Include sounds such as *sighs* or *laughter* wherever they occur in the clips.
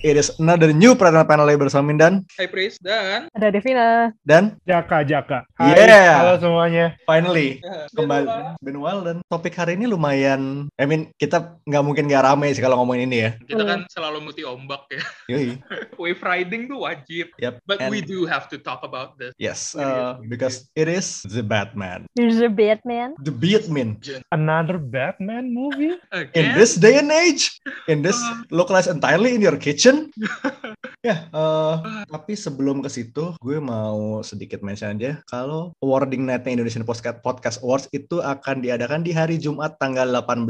It is another new Pradana Panel bersama Mindan Hai Pris dan Ada Devina. dan Jaka, Jaka. Hai, Yeah. halo semuanya. finally *laughs* Ya, kembali. Benoal dan topik hari ini lumayan I mean kita nggak mungkin nggak rame sih kalau ngomongin ini ya kita kan selalu muti ombak ya. Yoi. *laughs* Wave riding tuh wajib. Yep. But And- we do have to talk about this. yes uh, because it is the Batman There's a Batman. the Batman Another Batman movie? in Again? this day and age in this localized entirely in your kitchen *laughs* ya eh, tapi sebelum ke situ gue mau sedikit mention aja kalau awarding nightnya Indonesian Podcast Podcast Awards itu akan diadakan di hari Jumat tanggal 18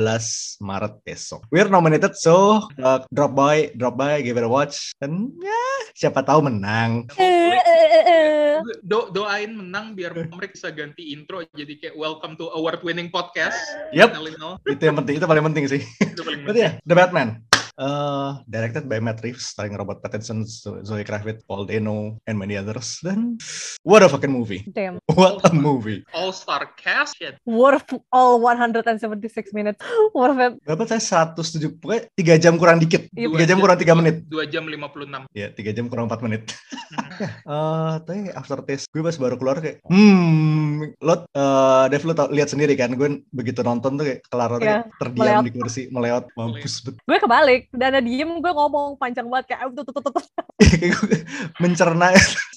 Maret besok we're nominated so uh, drop by drop by give it a watch dan ya siapa tahu menang Eh, eh. Do doain menang biar mereka bisa ganti intro jadi kayak welcome to award winning podcast. Yep. Itu yang penting itu paling penting sih Itu paling But yeah, The Batman. Uh, directed by Matt Reeves, starring Robert Pattinson, Zo- Zoe Kravitz, Paul Dano, and many others. Dan what a fucking movie! Damn. *laughs* What a movie! All star cast shit. Worth all 176 minutes. *laughs* Worth it. Berapa saya 170, pokoknya 3 jam kurang dikit. Iya, 3 jam kurang 3 menit. 2 jam 56. Ya, 3 jam kurang 4 menit. Eh, tapi after taste gue pas baru keluar kayak, hmm, lo, uh, Dev lo tau, lihat sendiri kan, gue begitu nonton tuh kayak kelar Iya, terdiam meleot. di kursi, meleot, mampus. Gue kebalik. Dana diem, gue ngomong panjang banget kayak tuh tuh tuh mencerna *laughs*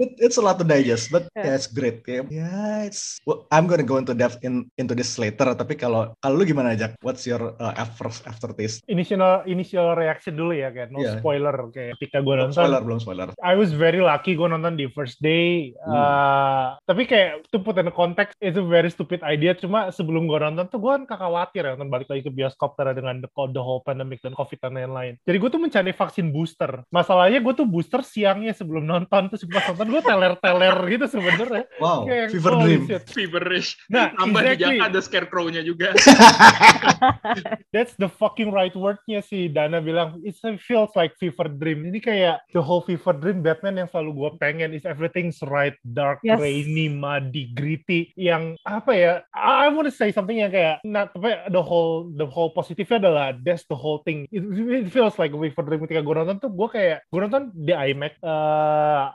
it, it's a lot to digest but Yeah. yeah, it's great kayak yeah it's well, I'm gonna go into depth in into this later tapi kalau kalau lu gimana Jack what's your uh, after aftertaste Initial initial reaction dulu ya kayak no Iya. spoiler kayak ketika gue nonton. spoiler belum spoiler I was very lucky gue nonton di first day. Hmm. Uh, tapi kayak to put in the context it's a very stupid idea. Cuma sebelum gue nonton tuh gue kan khawatir ya nonton balik lagi ke bioskop karena dengan the, the whole pandemic dan covid dan lain-lain. Jadi gue tuh mencari vaksin booster. Masalahnya gue tuh booster siangnya sebelum nonton terus pas nonton gue teler-teler gitu sebenarnya. wow Kayak, fever holy dream shit. Feverish. Nah, Tambah di exactly. Ada scarecrow-nya juga. *laughs* That's the fucking right wordnya sih Dana bilang it feels like fever dream ini kayak the whole fever dream Batman yang selalu gue pengen is everything's right dark Yes. rainy muddy gritty yang apa ya I, I want to say something yang kayak not apa the whole the whole positifnya adalah that's the whole thing it, it feels like a fever dream ketika gue nonton tuh gue kayak gue nonton di IMAX uh,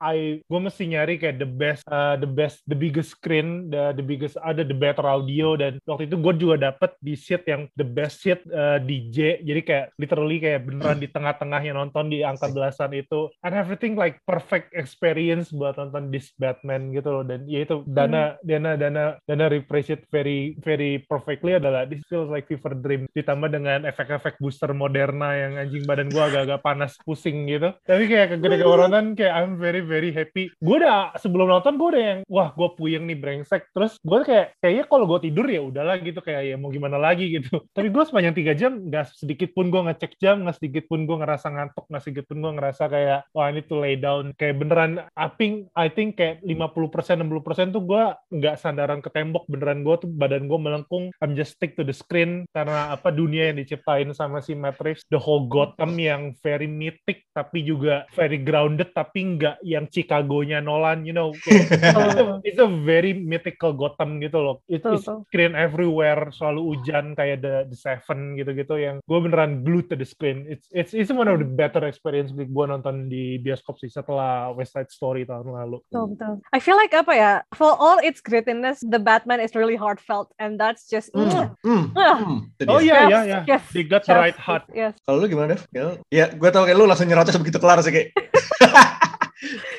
I gue mesti nyari kayak the best uh, the best the biggest screen the the biggest ada the better audio dan waktu itu gue juga dapet di seat yang the best seat uh, DJ jadi kayak literally kayak beneran di tengah-tengahnya nonton di angka belasan itu. And everything like perfect experience buat nonton this Batman gitu loh. Dan ya itu Dana Dana Dana Dana rephrase it very very perfectly adalah this feels like fever dream. Ditambah dengan efek-efek booster Moderna yang anjing badan gue agak-agak panas pusing gitu. Tapi kayak gue nonton kayak I'm very very happy. Gue udah sebelum nonton gue udah yang wah gue puyeng nih brengsek. Terus gue kayak kayaknya kalau gue tidur ya udahlah gitu kayak ya mau gimana lagi? gitu. *laughs* Tapi gue sepanjang tiga jam nggak sedikit pun gue ngecek jam nggak sedikit pun gue ngerasa ngantuk nggak sedikit pun gue ngerasa kayak wah ini tuh lay down. Kayak beneran I think I think kayak 50% 60% tuh gue nggak sandaran ke tembok. Beneran gue tuh badan gue melengkung. I'm just stick to the screen. Karena apa dunia yang diciptain sama si Reeves the whole Gotham yang very mythic tapi juga very grounded tapi nggak yang Chicago-nya Nolan you know kayak, *laughs* it's, a, it's very mythical Gotham gitu loh it Betul, is betul. screen everywhere selalu hujan kayak the, the Seven gitu-gitu yang gue beneran glued to the screen it's it's it's one of the better experience gue nonton di bioskop sih setelah West Side Story tahun lalu Betul, betul. I feel like apa ya, for all its grittiness, the Batman is really heartfelt and that's just Hmm, hmm, Ah. hmm. Itu oh iya iya iya yes, they got the right heart Yes. kalau lu gimana Dev ya, ya gue tau kayak lu langsung nyerocos begitu kelar sih kayak *laughs*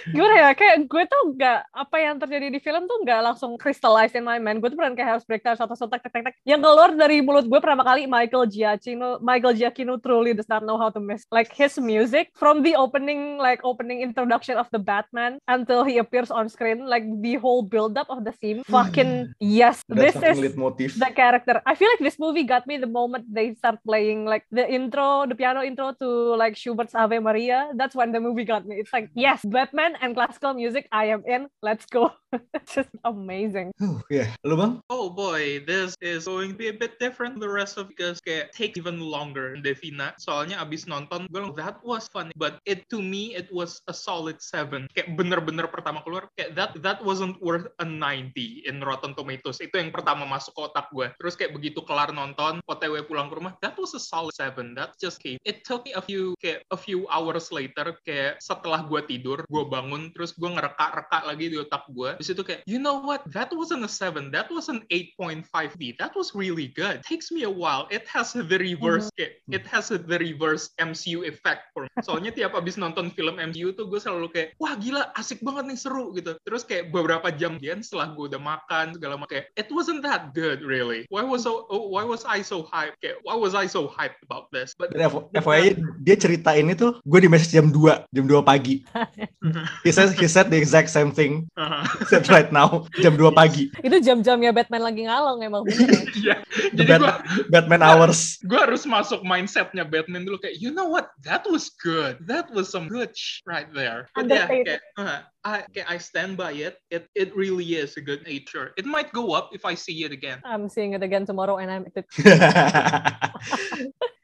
Gimana ya, kayak gue tuh nggak, apa yang terjadi di film tuh nggak langsung crystallize in my mind. Gue tuh pernah kayak harus breakdown satu-satu tek tek tek. Yang keluar dari mulut gue pertama kali Michael Giacchino, Michael Giacchino truly does not know how to miss. Like his music from the opening, like opening introduction of the Batman until he appears on screen, like the whole build up of the theme. Fucking yes, this is motif the character. I feel like this movie got me the moment they start playing like the intro, the piano intro to like Schubert's Ave Maria. That's when the movie got me. It's like, yes, Batman and classical music, I am in. Let's go. It's just amazing. Huh, ya, lu bang? Oh boy, this is going to be a bit different the rest of because kayak take even longer Devina. Soalnya abis nonton, gue bilang, that was funny, but it to me it was a solid seven. Kayak bener-bener pertama keluar, kayak that that wasn't worth a 90 in Rotten Tomatoes. Itu yang pertama masuk ke otak gue. Terus kayak begitu kelar nonton, OTW pulang ke rumah, that was a solid seven. That just came. It took me a few kayak a few hours later, kayak setelah gue tidur, gue bangun, terus gue ngereka-reka lagi di otak gue. Di situ kayak, you know what? That wasn't a 7. That was an 8.5B. That was really good. Takes me a while. It has the reverse kayak, it has the reverse MCU effect for me. Soalnya tiap abis nonton film MCU tuh gue selalu kayak, wah gila asik banget nih seru gitu. Terus kayak beberapa jam kemudian setelah gue udah makan segala macam kayak, it wasn't that good really. Why was so oh, why was I so hyped? Kayak, why was I so hyped about this? But FYI dia cerita ini tuh gue di message jam 2, jam 2 pagi. *laughs* He says he said the exact same thing *laughs* Uh-huh. Except *laughs* right now jam 2 pagi. Itu jam-jamnya Batman lagi ngalong emang bener. ya. *laughs* Iya. Jadi Bat- gue Batman hours. gue harus masuk mindsetnya Batman dulu kayak you know what that was good that was some good right there yeah Understated. kayak, uh, I kayak I stand by it. It it really is a good nature. It might go up if I see it again. I'm seeing it again tomorrow and I'm *laughs*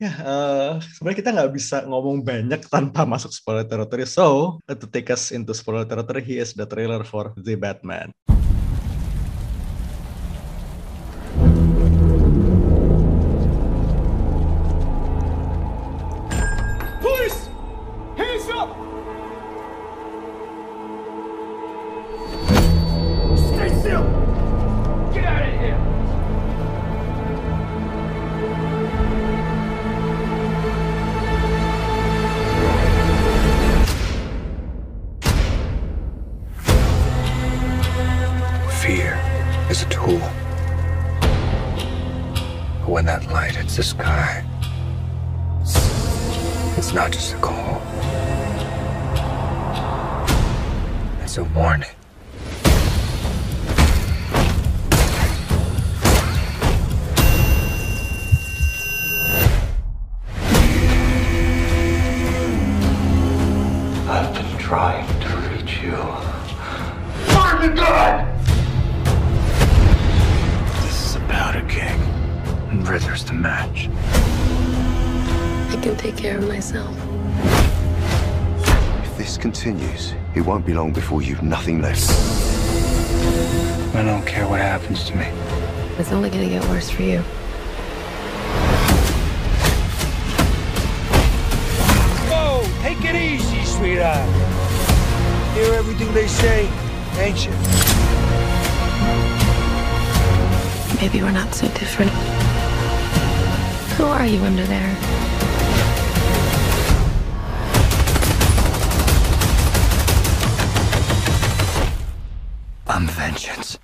ya, eh, sebenarnya kita nggak bisa ngomong banyak tanpa masuk spoiler territory. So, to take us into spoiler territory, here is the trailer for The Batman. Sweetheart. Hear everything they say, ain't you? Maybe we're not so different. Who are you under there? I'm vengeance.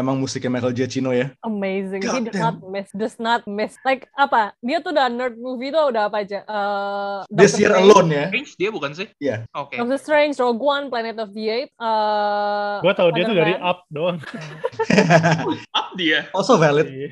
Memang musiknya Michael Giacchino ya. Amazing. He God does not miss. Does not miss. Like apa? Dia tuh udah nerd movie tuh udah apa aja? Eh, This Doctor Year Strange, Alone ya. Strange dia bukan sih Iya. oke Doctor Strange, Rogue One, Planet of the Apes. eh, Gue tau dia tuh dari. Up doang. *laughs* *laughs* up dia also valid. Iya.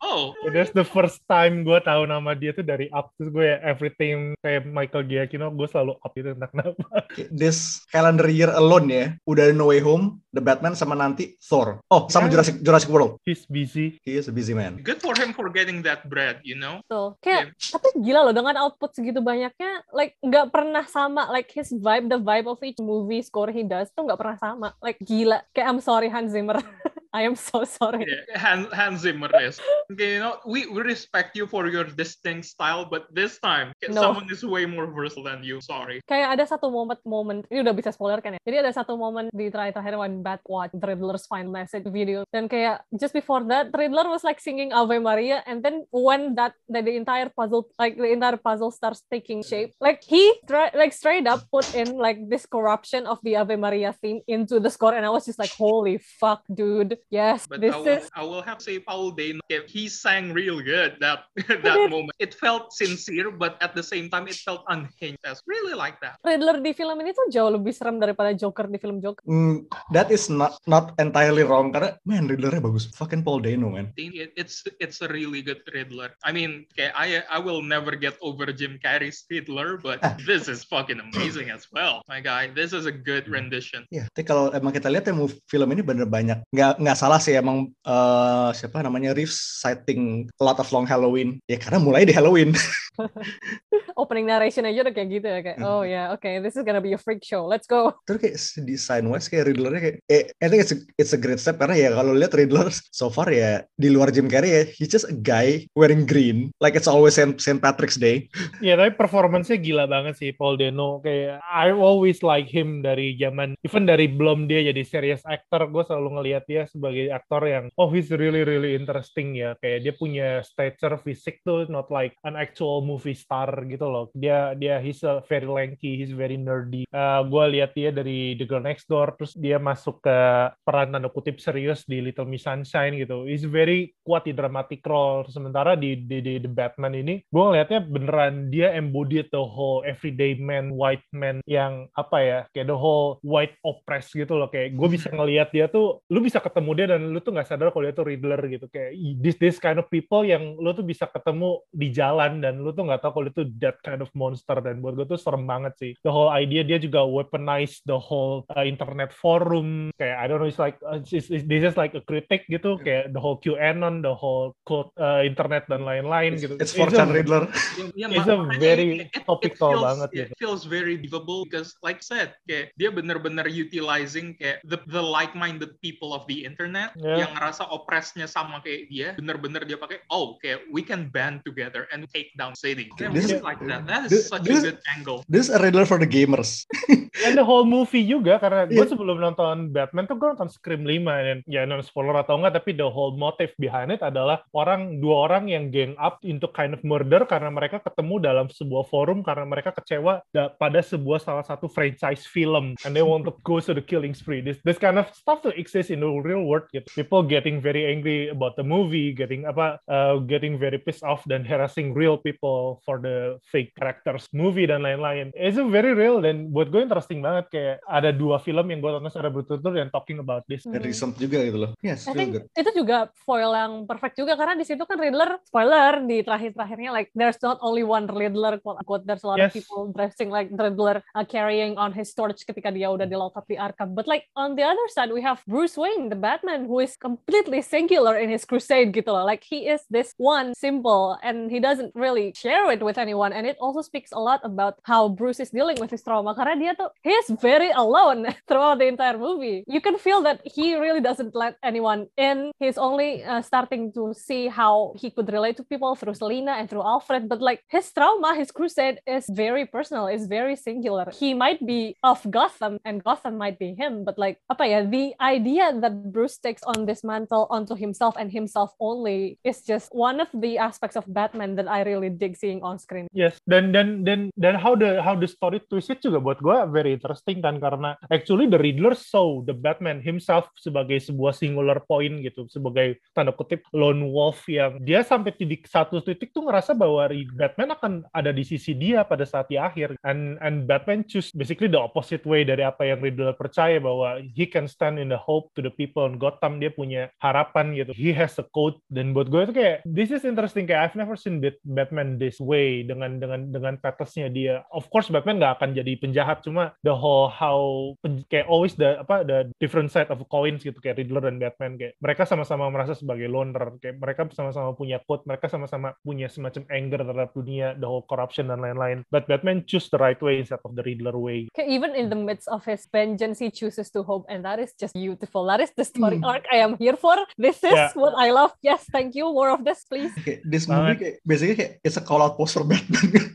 oh That's the first time gue tahu nama dia tuh dari Up. Terus gue ya everything kayak Michael Giacchino, gue selalu Up itu entah kenapa. This calendar year alone ya. Udah No Way Home, The Batman sama nanti Thor. Oh, sama Ya. Jurassic Jurassic World. He's busy. He is a busy man. good for him for getting that bread you know? Tuh, kayak tapi gila loh dengan output segitu banyaknya, like nggak pernah sama, like his vibe, the vibe of each movie score he does tuh nggak pernah sama, like gila. Kayak I'm sorry Hans Zimmer, *laughs* I am so sorry. Yeah, Hans, Hans Zimmer is. Okay, you know, we, we respect you for your distinct style, but this time No. someone is way more versatile than you. Sorry. Kayak ada satu momen momen ini udah bisa spoiler kan ya. Jadi ada satu momen di terakhir-terakhir when Bat watch Riddler's final message video dan kayak just before that Riddler was like singing Ave Maria and then when that the, the entire puzzle like the entire puzzle starts taking shape like he like straight up put in like this corruption of the Ave Maria theme into the score and I was just like holy fuck dude yes But this I, will, is I will have to say Paul Dano, he sang real good that *laughs* that moment. It felt sincere, but at the same time, it felt unhinged. I really like that. Riddler di film ini tuh jauh lebih serem daripada Joker di film Joker Hmm, that is not not entirely wrong karena man Riddlernya bagus. Fucking Paul Dano man. It- it's it's a really good Riddler. I mean, okay, I I will never get over Jim Carrey's Riddler, but this is fucking amazing as well. My guy, this is a good rendition. Ya, tapi kalau emang kita lihat ya film ini bener banyak nggak nggak salah sih emang eh, siapa namanya Reeves citing a lot of long Halloween. Ya karena mulai di Halloween. *laughs* opening narration aja udah kayak gitu ya kayak oh ya oke this is gonna be a freak show let's go. *laughs* Terus kayak desain wise kayak Riddlernya kayak eh, I think it's a, it's a great step karena ya kalau lihat Riddler *laughs* so far ya di luar Jim Carrey ya he's just a guy wearing green like it's always Saint, Saint Patrick's Day. *laughs* Ya tapi performance-nya gila banget sih Paul Dano kayak I always like him dari zaman even dari belum dia jadi serious actor gue selalu ngelihat dia sebagai aktor yang oh he's really really interesting ya kayak dia punya stature fisik tuh not like an actual movie star gitu loh. Dia dia he's a very lanky he's very nerdy. Uh, gue lihat dia dari The Girl Next Door terus dia masuk ke peran tanda kutip serius di Little Miss Sunshine gitu. He's very kuat di dramatic role. Sementara di di, di The Batman ini gue ngelihatnya beneran dia embodied the whole everyday man white man yang apa ya kayak the whole white oppressed gitu loh. Kayak gue bisa ngelihat dia tuh lu bisa ketemu dia dan lu tuh nggak sadar kalau dia tuh Riddler gitu. Kayak this this kind of people yang lu tuh bisa ketemu di jalan dan lu tuh nggak tahu kalau itu that kind of monster dan buat gue tuh serem banget sih the whole idea dia juga weaponize the whole uh, internet forum kayak I don't know it's like uh, it's, it's, this is like a critic gitu kayak the whole QAnon the whole cult, uh, internet dan lain-lain gitu It's It's a- 4chan Riddler. *laughs* Yeah, It's a very it- it- topical it feels, banget It gitu. feels very believable because, like I said, kayak dia bener-bener utilizing kayak the, the like-minded people of the internet Yeah. yang ngerasa oppressnya sama kayak dia, bener-bener dia pakai, oh, kayak we can band together and take down city. This is- like that. That is this- such this- a good angle. This is a Riddler for the gamers. *laughs* And the whole movie juga karena gue Iya. sebelum nonton Batman tuh gue nonton Scream 5 dan ya non spoiler atau enggak tapi the whole motive behind it adalah orang dua orang yang gang up into kind of murder karena mereka ketemu dalam sebuah forum karena mereka kecewa da- pada sebuah salah satu franchise film and they want to go to the killing spree. This this kind of stuff to exist in the real world gitu. People getting very angry about the movie, getting apa uh, getting very pissed off dan harassing real people for the fake characters movie dan lain-lain. It's a very real dan buat gue interesting banget kayak ada dua film yang gue tonton secara berturut-turut yang talking about this. Hmm. recent juga gitu loh. Yes, I real think good. itu juga foil yang perfect juga karena di situ kan Riddler spoiler di terakhir-terakhirnya like there's not only one Riddler quote unquote there's a lot of Yes. people dressing like Riddler uh, carrying on his torch ketika dia udah di lock up di Arkham but like on the other side we have Bruce Wayne the Batman who is completely singular in his crusade gitu loh like he is this one symbol and he doesn't really share it with anyone and it also speaks a lot about how Bruce is dealing with his trauma karena dia tuh he is very alone *laughs* throughout the entire movie. You can feel that he really doesn't let anyone in. He's only uh, starting to see how he could relate to people through Selina and through Alfred. But like his trauma his crusade is very personal is very singular. He might be of Gotham and Gotham might be him but like apa ya the idea that Bruce takes on this mantle onto himself and himself only is just one of the aspects of Batman that I really dig seeing on screen. Yes, dan dan dan dan how the how the story twisted juga buat gue very interesting kan karena actually the Riddler saw the Batman himself sebagai sebuah singular point gitu, sebagai tanda kutip lone wolf yang dia sampai titik satu titik tuh ngerasa bahwa Batman akan ada di sisi dia pada saat di akhir. And and Batman choose basically the opposite way dari apa yang Riddler percaya bahwa he can stand in the hope to the people in Gotham dia punya harapan gitu. He has a code. Dan buat gue itu kayak this is interesting kayak I've never seen Bat- Batman this way dengan dengan dengan dengan dia. Of course Batman nggak akan jadi penjahat, cuma the whole how kayak always the apa the different side of coins gitu kayak Riddler dan Batman kayak mereka sama-sama merasa sebagai loner, kayak mereka sama-sama punya quote, mereka sama-sama punya semacam anger terhadap dunia, the whole corruption dan lain-lain. But Batman choose the right way instead of the Riddler way. Okay, even in the midst of his vengeance, he chooses to hope, and that is just beautiful. That is the story Hmm. arc I am here for. This is Yeah. what I love. Yes, thank you. More of this, please. kayak this movie kayak basically kayak it's a call out post for Batman kan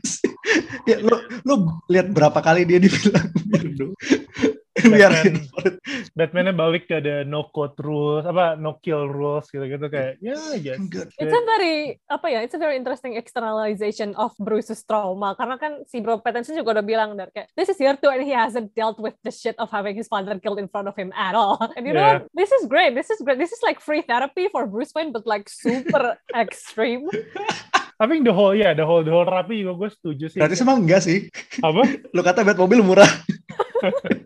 kayak lo lo lihat berapa kali dia di film And we are Batman. here for it. Batman-nya balik ke the no code rules, apa no kill rules gitu-gitu kayak ya guess. Good. It's a very apa ya? It's a very interesting externalization of Bruce's trauma. Karena kan si Bro Pattinson juga udah bilang dari kayak this is year two and he hasn't dealt with the shit of having his father killed in front of him at all. *laughs* And you know Yeah. what? This is great. This is great. This is like free therapy for Bruce Wayne, but like super *laughs* extreme. *laughs* I think the whole ya the whole the whole terapi juga gue setuju sih. Berarti emang enggak sih apa? *laughs* lo kata Batmobile murah *laughs*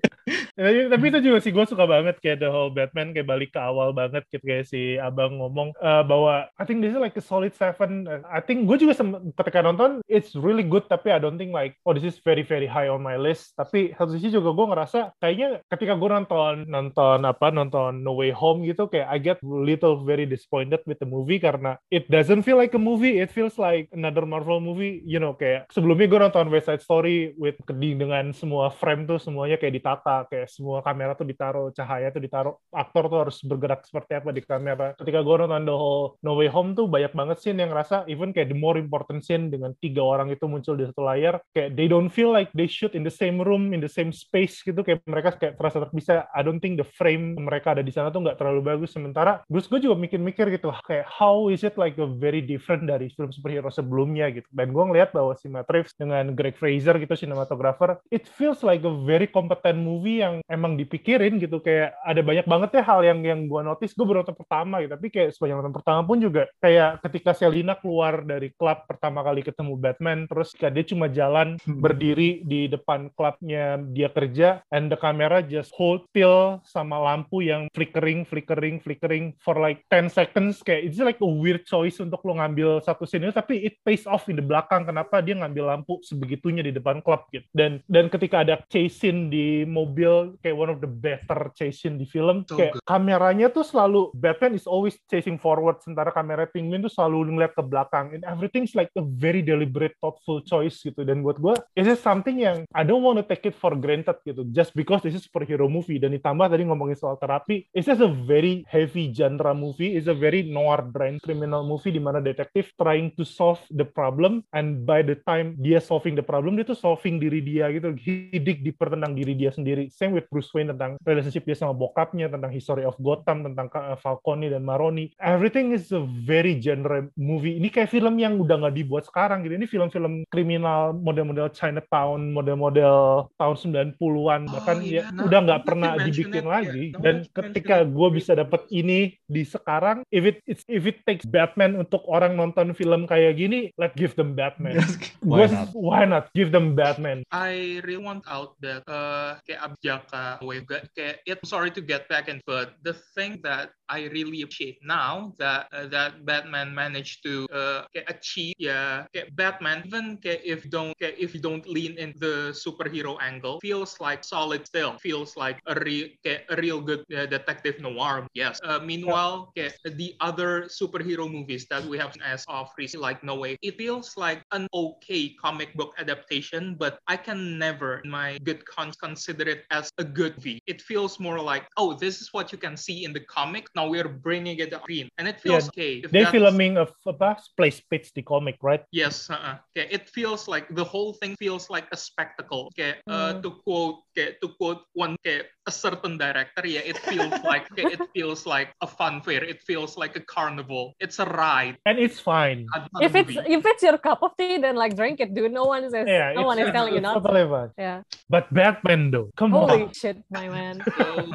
tapi, tapi itu juga sih gue suka banget kayak the whole Batman kayak balik ke awal banget gitu kayak si abang ngomong eh, bahwa I think this is like a solid seven. I think gue juga ketika nonton it's really good tapi I don't think like oh this is very very high on my list. Tapi satu sisi juga gue ngerasa kayaknya ketika gue nonton nonton apa nonton No Way Home gitu kayak I get little very disappointed with the movie karena it doesn't feel like a movie. It feels like another Marvel movie. You know kayak sebelumnya gue nonton West Side Story with dengan semua frame tuh semuanya kayak ditata kayak semua kamera tuh ditaruh cahaya tuh ditaruh. Aktor tuh harus bergerak seperti apa di kamera. Ketika gue nonton The Whole No Way Home tuh banyak banget scene yang ngerasa even kayak the more important scene dengan tiga orang itu muncul di satu layar kayak they don't feel like they shoot in the same room in the same space gitu. Kayak mereka kayak terasa terpisah. I don't think the frame mereka ada di sana tuh nggak terlalu bagus. Sementara terus gue juga mikir-mikir gitu kayak how is it like a very different dari film superhero sebelumnya gitu. Dan gue ngeliat bahwa si Matt Reeves dengan Greg Fraser gitu cinematographer it feels like a very competent movie yang emang dipikirin gitu kayak ada banyak banget ya hal yang yang gue notice. Gue baru nonton pertama gitu tapi kayak sepanjang nonton pertama pun juga kayak ketika Selina keluar dari klub pertama kali ketemu Batman terus ketika dia cuma jalan berdiri di depan klubnya dia kerja and the camera just hold still sama lampu yang flickering flickering flickering for like 10 seconds. Kayak it's like a weird choice untuk lo ngambil satu scene itu tapi it pays off in the belakang. Kenapa dia ngambil lampu sebegitunya di depan klub gitu? Dan dan ketika ada chase scene di mobil kayak one of the better chase scene di film. So kayak good. kameranya tuh selalu Batman is always chasing forward sementara kamera Penguin tuh selalu ngeliat ke belakang. And everything's like a very deliberate thoughtful choice gitu. Dan buat gue is it something yang I don't want to take it for granted gitu. Just because this is superhero movie. Dan ditambah tadi ngomongin soal terapi it's just a very heavy genre movie. It's a very noir drama criminal movie di mana detektif trying to solve the problem. And by the time dia solving the problem dia tuh solving diri dia gitu. He dig deeper tentang diri dia sendiri same with Bruce Wayne tentang relationship dia sama bokapnya tentang history of Gotham tentang uh, Falcone dan Maroni everything is a very genre movie ini kayak film yang udah nggak dibuat sekarang gitu ini film-film kriminal model-model Chinatown model-model tahun 90-an bahkan Oh, ya iya. Nah, udah nggak pernah dibikin it, lagi yeah. Dan ketika mention it, gue bisa dapet ini di sekarang if it it's- if it takes Batman untuk orang nonton film kayak gini let's give them Batman Yes. *laughs* Gua- Why not? why not give them Batman I really want out that uh kayak Abjaka way kayak it sorry to get back in but the thing that I really appreciate now that uh, that Batman managed to uh achieve yeah Batman even if don't if you don't lean in the superhero angle feels like solid still feels like a real a real good uh, detective noir yes. Uh, meanwhile the other superhero movies that we have as of recently like No Way. It feels like an okay comic book adaptation but I can never in my good conscience consider it as a good movie it feels more like oh this is what you can see in the comic now we're bringing it up screen and it feels okay if they that's- filming of apa place pitch the comic right Yes, uh-uh. Okay, it feels like the whole thing feels like a spectacle. Okay, uh, Mm. to quote, okay, to quote one, okay, a certain director, yeah, it feels *laughs* like okay, it feels like a fun fair. It feels like a carnival. It's a ride. and it's fine not a If it's movie. if it's your cup of tea, then like drink it, dude. No one is yeah no one is *laughs* telling you it's not. to. Yeah. but Batman though come Holy *laughs* on shit, my man.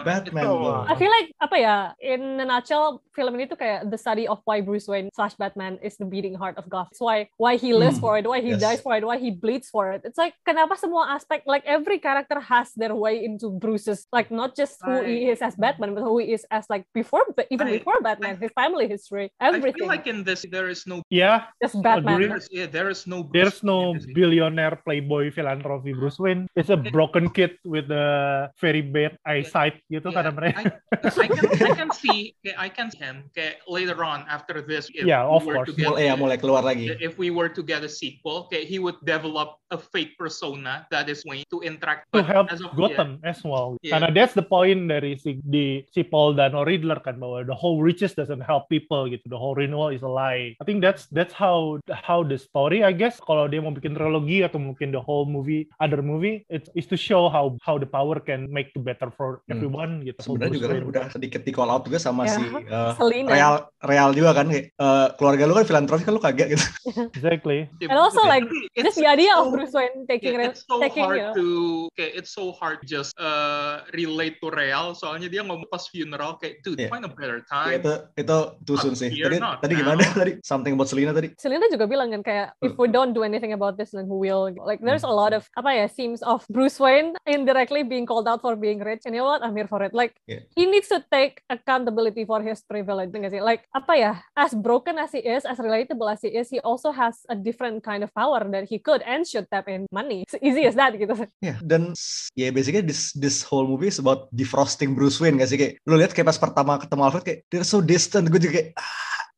Batman Itu- I feel like apa ya in a nutshell film ini tuh kayak the study of why Bruce Wayne slash Batman is the beating heart of Gotham. It's why why he lives Hmm, for it, why he yes. dies for it, why he bleeds for it. It's like kenapa semua aspek like every character has their way into Bruce's like not just who he is as Batman but who he is as like before but even I- before Batman, his family history, I everything. feel like in this there is no Yeah, just Batman. agree. there's, yeah, there is no there's Bruce no Wayne in this. billionaire playboy philanthropy Bruce Wayne. It's a *laughs* broken kid with very bad eyesight gitu Yeah, karena mereka. I, I can I can see I can see him okay, later on after this. If Yeah, we of were course. To get, Mulai ya mulai keluar lagi. if we were to get a sequel, okay, he would develop a fake persona that is Wayne to interact to help as of- Gotham as well. Yeah. Karena that's the point dari si di si Paul Dano Riddler kan bahwa the whole riches doesn't help people gitu. The whole renewal is a lie. I think that's that's how how the story I guess kalau dia mau bikin trilogi atau mungkin the whole movie other movie it's is to show how how the power can make it better for Hmm. everyone gitu. Sebenarnya juga kan udah sedikit di call out juga sama Ya, si uh, Selina. Real Real juga kan kayak eh, keluarga lu kan filantropi kan lu kaget gitu. *laughs* Exactly. And also, like, it's Just the idea so- of Bruce Wayne taking Yeah, it's so taking hard you know, to okay, it's so hard just uh, relate to Real soalnya dia ngomong pas funeral kayak dude Yeah. find a better time itu itu tusun Not sih. Tadi tadi now. gimana tadi? Something about Selina tadi. Selena juga bilang kan kayak if we don't do anything about this then who will like there's a lot of apa ya themes of Bruce Wayne indirectly being called out for being rich and you know what? I'm here for it. Like Yeah. he needs to take accountability for his privilege nggak sih? Like apa ya? As broken as he is as relatable as he is he also has a different kind of power that he could and should tap in money. It's easy as that gitu. Ya, dan ya basically this this whole movie is about defrosting Bruce Wayne gak sih? Kayak lu lihat kayak pas pertama ketemu Alfred kayak they're so distant. Gue juga kayak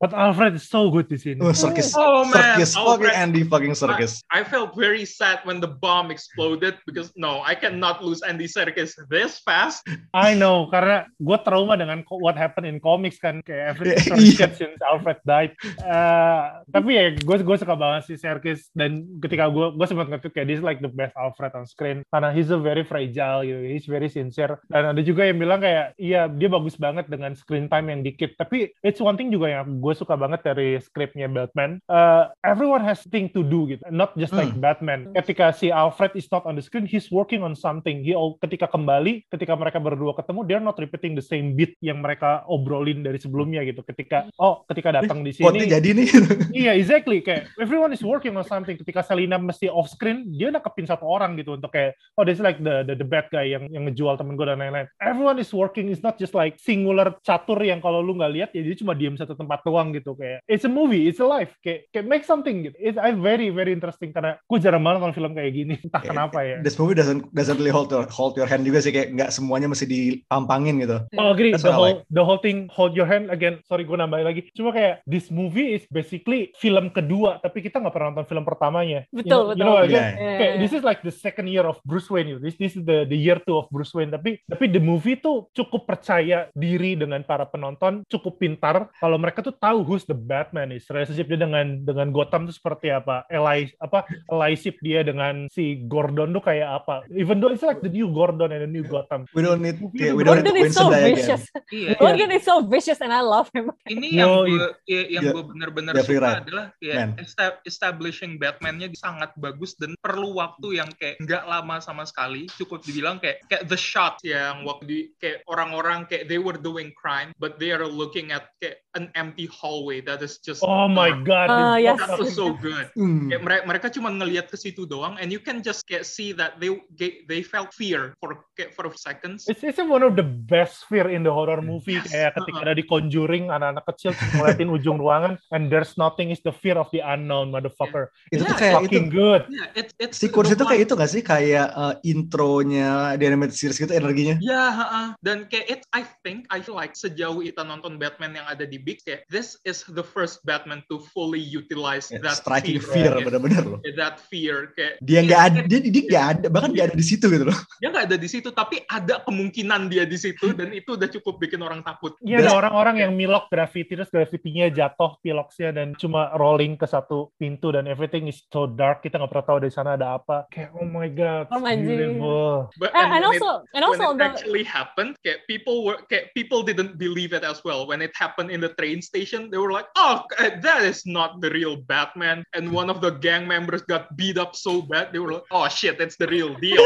But Alfred is so good di sini. oh, circus Oh, man, circus fucking Alfred. Andy fucking circus I felt very sad when the bomb exploded because no, I cannot lose Andy Serkis this fast. I know karena gue trauma dengan what happened in comics kan kayak Iya. turned shit since Alfred died. Eh, tapi ya gue gue suka banget sih Serkis dan ketika gue gue sempat nge kayak this is like the best Alfred on screen karena he's a very fragile gitu, he's very sincere dan ada juga yang bilang kayak iya dia bagus banget dengan screen time yang dikit tapi it's one thing juga yang gue suka banget dari skripnya Batman. Eh, everyone has thing to do gitu, not just like Hmm. Batman. Ketika si Alfred is not on the screen, he's working on something. He ketika kembali, ketika mereka berdua ketemu, they're not repeating the same beat yang mereka obrolin dari sebelumnya gitu. Ketika oh, ketika datang di sini, jadi nih *laughs* iya exactly kayak everyone is working on something. Ketika Selina mesti off screen, dia nakepin satu orang gitu untuk kayak oh this is like the the, the bad guy yang yang ngejual temen gue dan lain-lain. Everyone is working, it's not just like singular catur yang kalau lu nggak lihat ya dia cuma diem satu tempat doang gitu kayak it's a movie, it's a life, kayak kayak make something gitu. It's I very very interesting karena gue jarang banget nonton film kayak gini. *laughs* Entah kenapa ya. this movie doesn't doesn't really hold your, hold your hand juga sih kayak nggak semuanya mesti dipampangin gitu Oh, agree. That's The whole the whole thing hold your hand again. Sorry gue nambahin lagi. Cuma kayak this movie is basically film kedua, tapi kita nggak pernah nonton film pertamanya. You betul know- you betul know what I mean? Yeah. Yeah. Kayak this is like the second year of Bruce Wayne. This this is the the year two of Bruce Wayne. Tapi tapi the movie tuh cukup percaya diri dengan para penonton, cukup pintar kalau mereka tuh tahu who's the Batman is. Relationship-nya dengan dengan Gotham tuh seperti apa? Eli apa allyship dia dengan si Gordon tuh kayak apa? Even though it's like the new Gordon and the new Gotham. we don't need kayak, we don't need Gordon to is so vicious Iya. Gordon is so vicious and I love him Ini Yo, yang i- gue ya, yang Ya, gue benar-benar Jeffrey suka Wright. adalah ya establishing Batman-nya sangat bagus dan perlu waktu yang kayak nggak lama sama sekali. Cukup dibilang kayak kayak the shot yang waktu di kayak orang-orang kayak they were doing crime but they are looking at kayak an empty hallway that is just Oh my god. Ah, this yes. That was so good. *laughs* Hmm. Kayak mereka, mereka cuma ngelihat ke situ doang and you can just kayak see that they they, felt fear for for seconds. It's, it's one of the best fear in the horror movie Yes. kayak ketika Uh-uh. ada di Conjuring anak-anak kecil ngeliatin *laughs* ujung ruangan and there's nothing is the fear of the unknown motherfucker. itu tuh Yeah, kayak itu Fucking good. Yeah, it's it's sequence the itu kayak itu gak sih kayak uh, intronya di animated series gitu energinya Ya, ha-ha. dan kayak it, I think, I feel like sejauh kita nonton Batman yang ada di Big, kayak this is the first Batman to fully utilize Ya, that striking fear. fear kayak, bener-bener loh kayak that fear, kayak dia iya, nggak ada kayak dia dia nggak ada bahkan nggak ada di situ gitu loh dia nggak ada di situ, tapi ada kemungkinan dia di situ dan itu udah cukup bikin orang takut. Iya ada orang-orang yang milok graffiti terus graffitinya jatuh piloksnya dan cuma rolling ke satu pintu dan everything is so dark kita nggak pernah tahu dari sana ada apa. Kayak oh my god, Oh my beautiful. But and, and when it- also and when also it the actually happened, kayak people were kayak people didn't believe it as well. When it happened in the train station, they were like, "Oh, uh, that is not the real Batman." And one of the gang members got beat up so bad, they were like, "Oh shit, it's the real deal."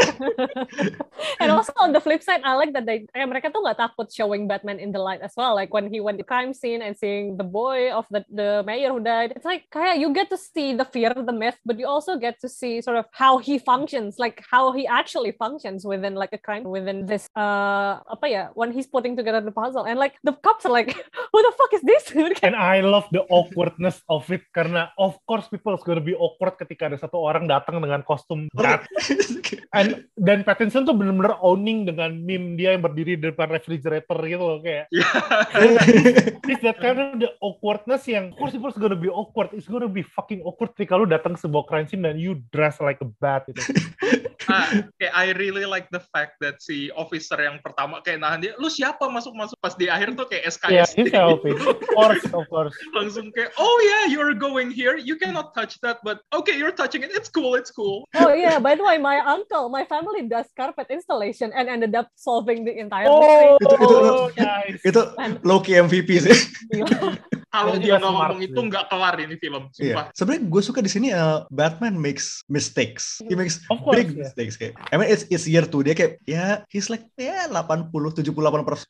*laughs* and also on the flip side, I like that they eh, mereka tuh nggak takut showing Batman in the light as well. Like when he went to crime scene and seeing the boy of the the mayor who died, it's like kayak you get to see the fear, of the myth, but you also get to see sort of how he functions, like how he actually functions within like a crime within this uh apa ya when he's putting together the puzzle and like the cops are like *laughs* who the fuck is this dude? *laughs* And I love the awkwardness of it karena of course people is gonna be awkward ketika ada satu orang datang dengan kostum Bat. And dan Pattinson tuh bener-bener owning dengan meme dia yang berdiri di depan refrigerator gitu loh kayak. *laughs* It's that kind of the awkwardness yang of course people is gonna be awkward. It's gonna be fucking awkward ketika lu datang ke sebuah crime scene dan you dress like a bat gitu. *laughs* Ah, kayak I really like the fact that si officer yang pertama kayak nahan dia, lu siapa masuk-masuk pas di akhir tuh kayak Yeah, SKS. he's helping. *laughs* Of course, of course. Langsung kayak, oh yeah, you're going here, you cannot touch that, but okay, you're touching it, it's cool, it's cool. Oh yeah, by the way, my uncle, my family does carpet installation and ended up solving the entire mystery. *laughs* Oh, Itu- itu- nice. Itu low-key MVP sih. *laughs* Kalau Dia nggak smart ngomong itu nggak kelar ini film, Iya. sumpah. Sebenarnya gue suka di sini uh, Batman makes mistakes. He makes Of course, big yeah. mistakes kayak. I mean it's it's year 2 dia kayak ya he's like ya 80 78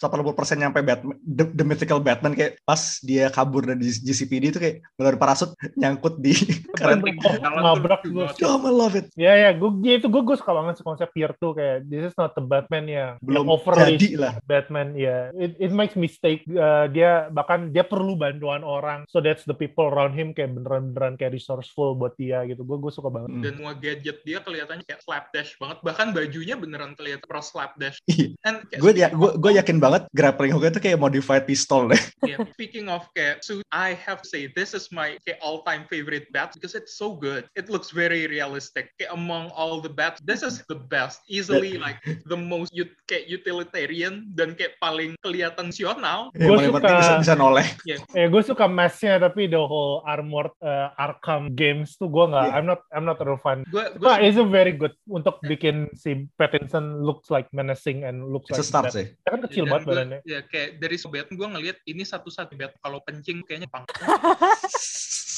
80 persen nyampe Batman the, the mythical Batman kayak pas dia kabur dari GCPD itu kayak ngeluarin parasut nyangkut di *laughs* keren. Oh, nabrak tuh gue. Oh, I love it. Ya ya, gue ya itu gue gue suka banget konsep year two kayak this is not the Batman yang Belum yang overly jadi lah. Batman ya. It, it makes mistake uh, dia bahkan dia perlu bantuan orang so that's the people around him kayak beneran-beneran kayak resourceful buat dia gitu. Gue gue suka banget. Dan semua gadget dia kelihatannya kayak slapdash banget, bahkan bajunya beneran kelihatan pro slapdash. Iya. And Gue ya gue gue yakin banget grappling hook itu kayak modified pistol deh. Yeah. Speaking of kayak suit, I have to say this is my kayak all-time favorite bat because it's so good. It looks very realistic. Kayak among all the bats, this is the best. Easily like the most ut kayak utilitarian dan kayak paling kelihatan sional. Gua paling penting suka- bisa, bisa noleh. Ya gue suka mask-nya tapi the whole armored uh, Arkham games tuh gue nggak. Yeah. I'm not I'm not a fan. Gue gue But it's a very good untuk bikin si Pattinson looks like menacing and looks It's a like start Bat- sih. Dia kan kecil banget badannya. Ya kayak dari sebat gue ngelihat ini satu-satu bat kalau pencing kayaknya pang. *laughs*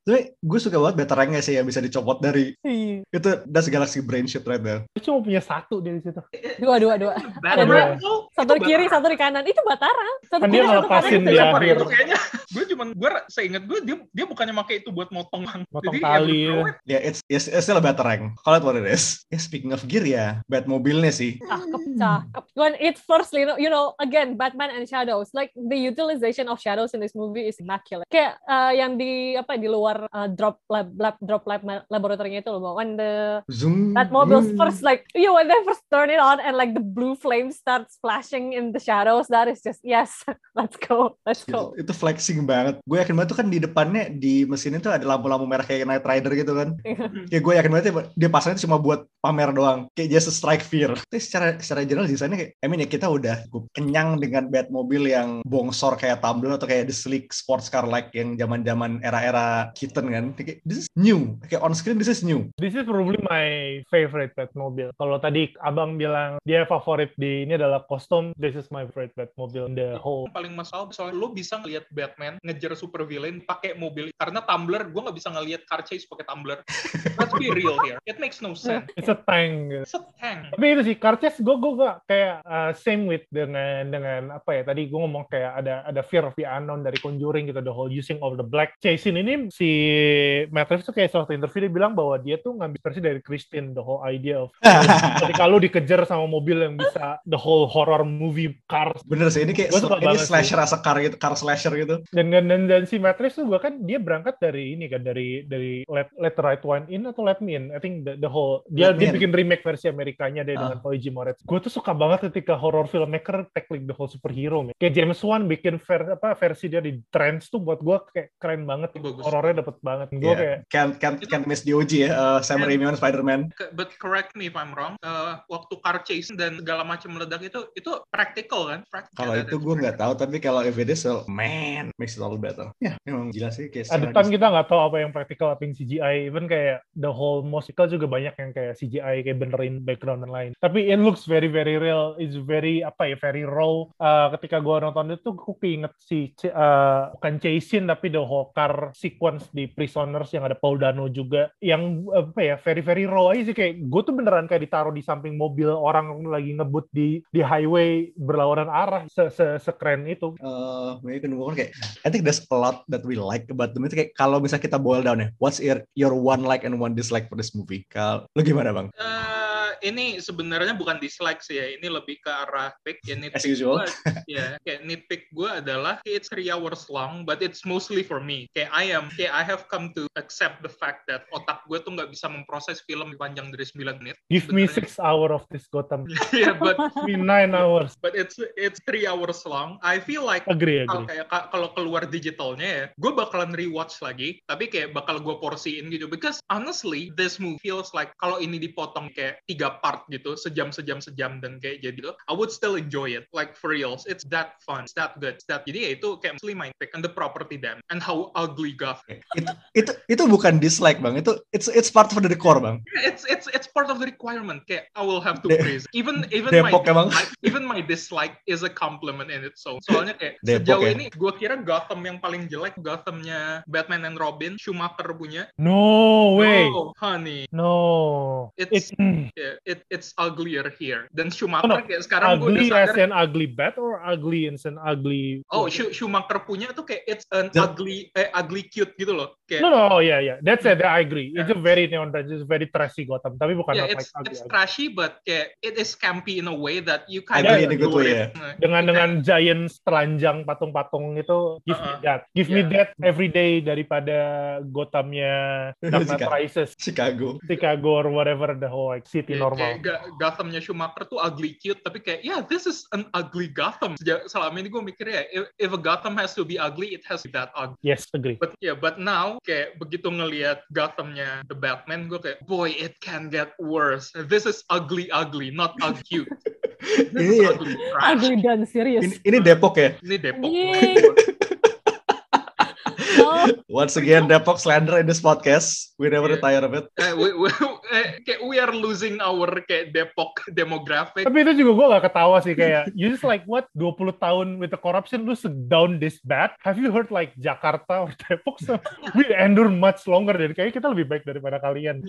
Tapi gue suka banget batarangnya sih yang bisa dicopot dari Iya. itu that's Galaxy Brain shit right there. Dia cuma punya satu dia di situ. Dua, dua, dua. Bat dua. Satu di kiri, satu di kanan. Itu Batara. Satu Kan dia kiri, satu ngelepasin kanan. di Siapa akhir. itu kayaknya gue cuman gue seingat gue dia dia bukannya pakai itu buat motong Motong Jadi, tali, ya, ya. It's, it's, it's still a batarang. Call it what it is. Ya, speaking of gear ya, Batmobile-nya sih. Cakep, cakep. When it first, you know, you know, again, Batman and shadows. Like the utilization of shadows in this movie is immaculate. Kayak uh, yang di apa di luar uh, drop lab, lab drop lab laboratory-nya itu loh. When the Zoom. Batmobiles zoom. first like you when they first turn it on and like the blue flame starts flashing in the shadows. That is just yes, *laughs* let's go, let's go. Itu, itu flexing banget. Gue yakin banget tuh kan di depannya di mesin itu ada lampu-lampu merah kayak Knight Rider gitu kan. *laughs* Kayak gue yakin banget ya, dia pasangnya cuma buat pamer doang. Kayak just to strike fear. Tapi secara secara general desainnya kayak, I mean ya kita udah cukup kenyang dengan Batmobile yang bongsor kayak Tumbler atau kayak the sleek sports car like yang zaman-zaman era-era Keaton kan. Kayak, this is new. Kayak on screen this is new. This is probably my favorite Batmobile. Kalau tadi abang bilang dia favorit di ini adalah kostum, this is my favorite Batmobile in the whole. yang paling masalah soalnya lo bisa ngelihat Batman ngejar super villain pakai mobil karena tumbler gue nggak bisa ngelihat car chase pakai tumbler let's be real here it makes no sense It's a tank. it's a tank Tapi itu sih, Karches gue gue gak kayak uh, same with dengan dengan apa ya tadi gue ngomong kayak ada ada fear of the unknown dari Conjuring gitu the whole using of the black chase scene ini si Matt Reeves tuh kayak suatu interview dia bilang bahwa dia tuh ngambil versi dari Christine the whole idea of *laughs* ketika lu dikejar sama mobil yang bisa the whole horror movie car Bener sih, ini kayak ini sih. slasher rasa car gitu, car slasher gitu. dan dan dan, dan si Matt Reeves tuh gua kan dia berangkat dari ini kan dari dari let, let the right one in atau let me in I think the, the whole dia Let dia In. bikin remake versi Amerikanya deh dengan Ah. Chloe G. Moretz gue tuh suka banget ketika horror filmmaker tackling the whole superhero man. kayak James Wan bikin ver, apa versi dia di Trends tuh buat gue kayak keren banget bagus. Horornya dapet banget gue Iya. kayak Can't, can't, can't miss DOG ya, uh, Sam. Raimi on Spider-Man. But correct me if I'm wrong uh, waktu car chase dan segala macam meledak itu itu practical kan practical Kalau itu gue nggak tahu, tapi kalau if it is, well, man, makes it all better. Ya, memang gila sih. Kayak ada time kita nggak tahu apa yang praktikal apa yang CGI even kayak the whole musical juga banyak yang kayak CGI kayak benerin background dan lain tapi it looks very very real it's very apa ya very raw Uh, ketika gua nonton itu gue keinget si uh, bukan chase scene tapi the whole car si sequence di Prisoners yang ada Paul Dano juga yang apa ya very very raw aja sih kayak gue tuh beneran kayak ditaruh di samping mobil orang lagi ngebut di di highway berlawanan arah se se sekeren itu. Uh, move on kayak I think there's a lot that we like about the movie. Kayak kalau misalnya kita boil down ya, what's your your one like and one dislike for this movie? Kal, lu gimana bang? Eh, ini sebenarnya bukan dislike sih ya, ini lebih ke arah pick ya nitpick As usual. *laughs* ya kayak nitpick gue adalah it's three hours long, but it's mostly for me. Kayak I am, kayak I have come to accept the fact that otak gue tuh nggak bisa memproses film panjang dari 9 menit. Give me Sebenarnya- six hour of this Gotham. *laughs* yeah, but Give me nine hours. but it's it's three hours long. I feel like Agree, kalau agree. kayak ka- kalau keluar digitalnya ya, gue bakalan rewatch lagi, tapi kayak bakal gue porsiin gitu. Because honestly, this movie feels like kalau ini dipotong kayak tiga part gitu, sejam sejam sejam dan kayak jadi I would still enjoy it. Like for reals, it's that fun, it's that good, it's that. Jadi ya itu kayak mostly my pick and the property damn and how ugly Gotham. itu itu itu bukan dislike bang. Itu it's it's part of the decor bang. It's it's it's part of the requirement. Kayak I will have to De- praise. Even even Depok my emang. dislike, even my dislike is a compliment in its own. Soalnya kayak Depok sejauh ya. ini gue kira Gotham yang paling jelek Gothamnya Batman and Robin Schumacher punya. No way. Oh, honey. No. It's- It's Yeah, it it's uglier here. Dan Schumacher Oh, no. kayak sekarang gue ugly as sadar. an ugly bat or ugly as an ugly. Oh, Schu- Schumacher punya tuh kayak it's an The- ugly, eh, ugly cute gitu loh. Kayak, No, no, oh, yeah, yeah. That's it. I agree. It's a very neon it's very trashy Gotham. Tapi bukan yeah, not it's like ugly. it's ugly. trashy, but kayak it is campy in a way that you kind of adore way, it. Nah, dengan dengan giant telanjang patung-patung itu give me Uh-uh. that give me Yeah. that every day daripada Gothamnya *laughs* Dark Knight Chicago. Rises Chicago. Chicago or whatever the whole like city Kayak- normal kayak Ga- Gothamnya Schumacher tuh ugly cute, tapi kayak, yeah, this is an ugly Gotham. Sejak, selama ini gue mikir ya, if, if a Gotham has to be ugly, it has to be that ugly. yes agree But yeah, but now kayak begitu ngelihat Gothamnya The Batman, gue kayak, boy, it can get worse. This is ugly, ugly, not ugly cute. *laughs* This Ini is ugly, trash. *laughs* Ugly dan serius. Ini, ini Depok ya. Ini Depok. Oh, Once again Depok slander in this podcast. We never Yeah. retire of it. Eh, we, we, *laughs* eh, we are losing our kayak Depok demographic. tapi itu juga gue gak ketawa sih kayak you just like what 20 tahun with the corruption lu down this bad have you heard like Jakarta or Depok so *laughs* we endure much longer dan kayak kita lebih baik daripada kalian *laughs*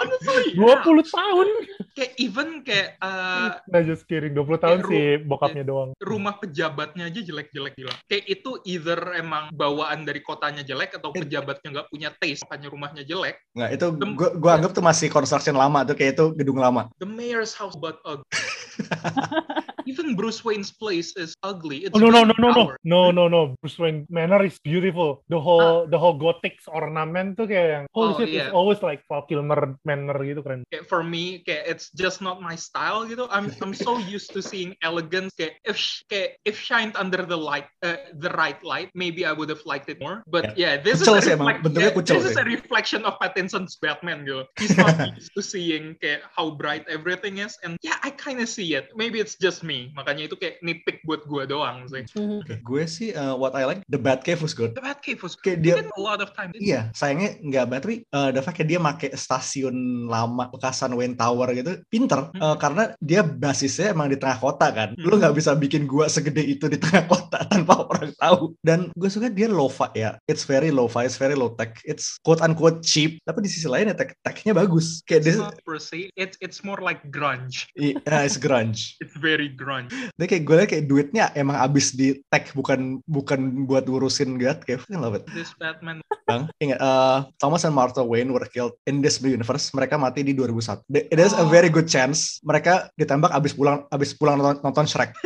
Honestly, 20 tahun kayak even kayak eh, nah just kidding 20 tahun sih bokapnya doang rumah pejabatnya aja jelek-jelek gila. Kayak itu either emang bawaan dari kotanya jelek atau pejabatnya nggak punya taste, makanya rumahnya jelek. Nggak, itu Dem- gua, gua anggap tuh masih construction lama tuh kayak itu gedung lama. The mayor's house but ugly. *laughs* Even Bruce Wayne's place is ugly. It's Oh, no, no, no, no, no, no, no, no. Bruce Wayne Manor is beautiful. The whole, the whole gothic ornament tuh kayak yang holy Oh, shit, iya. it's always like Val Kilmer Manor gitu keren. Kayak for me, kayak it's just not my style gitu. I'm I'm so *laughs* used to seeing elegance. Kayak if sh- kayak if shined under the light, uh, the right light, maybe I would have liked it more. But yeah, this Kucel is sih a reflect- yeah, this is a reflection of Pattinson's Batman gitu. He's not *laughs* used to seeing kayak how bright everything is, and yeah, I kind of see it. Maybe it's just me. Makanya itu kayak nitpick buat gue doang sih. mhm. Gue sih uh, what I like the Batcave was good. The Batcave was Kayak we dia a lot of time. Iya, sayangnya nggak tapi uh, the fact dia make stasiun lama bekasan Wayne Tower gitu, pinter. Uh, karena dia basisnya emang di tengah kota kan. Lu nggak bisa bikin gua segede itu di tengah kota *laughs* tanpa orang tahu. Dan gue suka dia lo-fi ya. It's very lo-fi, it's very low tech. It's quote unquote cheap, tapi di sisi lain ya tech technya bagus. Kayak It's dia, not per se. It's it's more like grunge. Iya, it's grunge. *laughs* It's very grunge. Dia kayak gue liat kayak duitnya emang abis di tech bukan bukan buat ngurusin God kayak I love it. This Batman. Bang, ingat uh, Thomas and Martha Wayne were killed in this universe. Mereka mati di 2001. There- There's a Oh. very good chance mereka ditembak abis pulang abis pulang nonton, nonton Shrek. *laughs*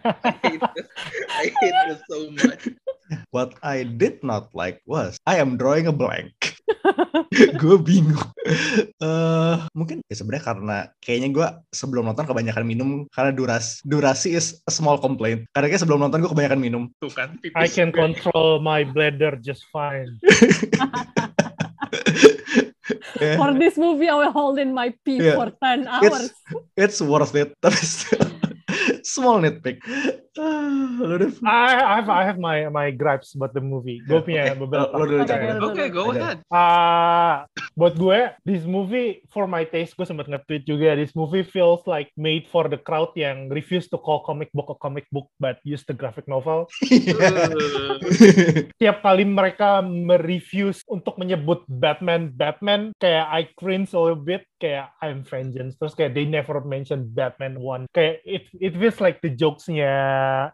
I hate this. I hate this so much. What I did not like was I am drawing a blank. Gue bingung. Eh mungkin ya sebenarnya karena kayaknya gue sebelum nonton kebanyakan minum karena durasi durasi is a small complaint. Karena kayak sebelum nonton gue kebanyakan minum. Tuh kan. I can gue. control my bladder just fine. Eh, For this movie, I will hold in my pee Yeah. for 10 hours. it's worth it *laughs* tapi still, small nitpick? *sighs* I, I have I have my my gripes about the movie. Gue punya Oke, beberapa. Lo dulu Oke. Oke, go ahead. Ah, buat gue, this movie for my taste, gue sempat nge-tweet juga. This movie feels like made for the crowd yang refuse to call comic book a comic book but use the graphic novel. *laughs* Uh, Tiap kali mereka merefuse untuk menyebut Batman, Batman kayak I cringe a little bit kayak I'm vengeance. Terus kayak they never mention Batman one. Kayak it it feels like the jokesnya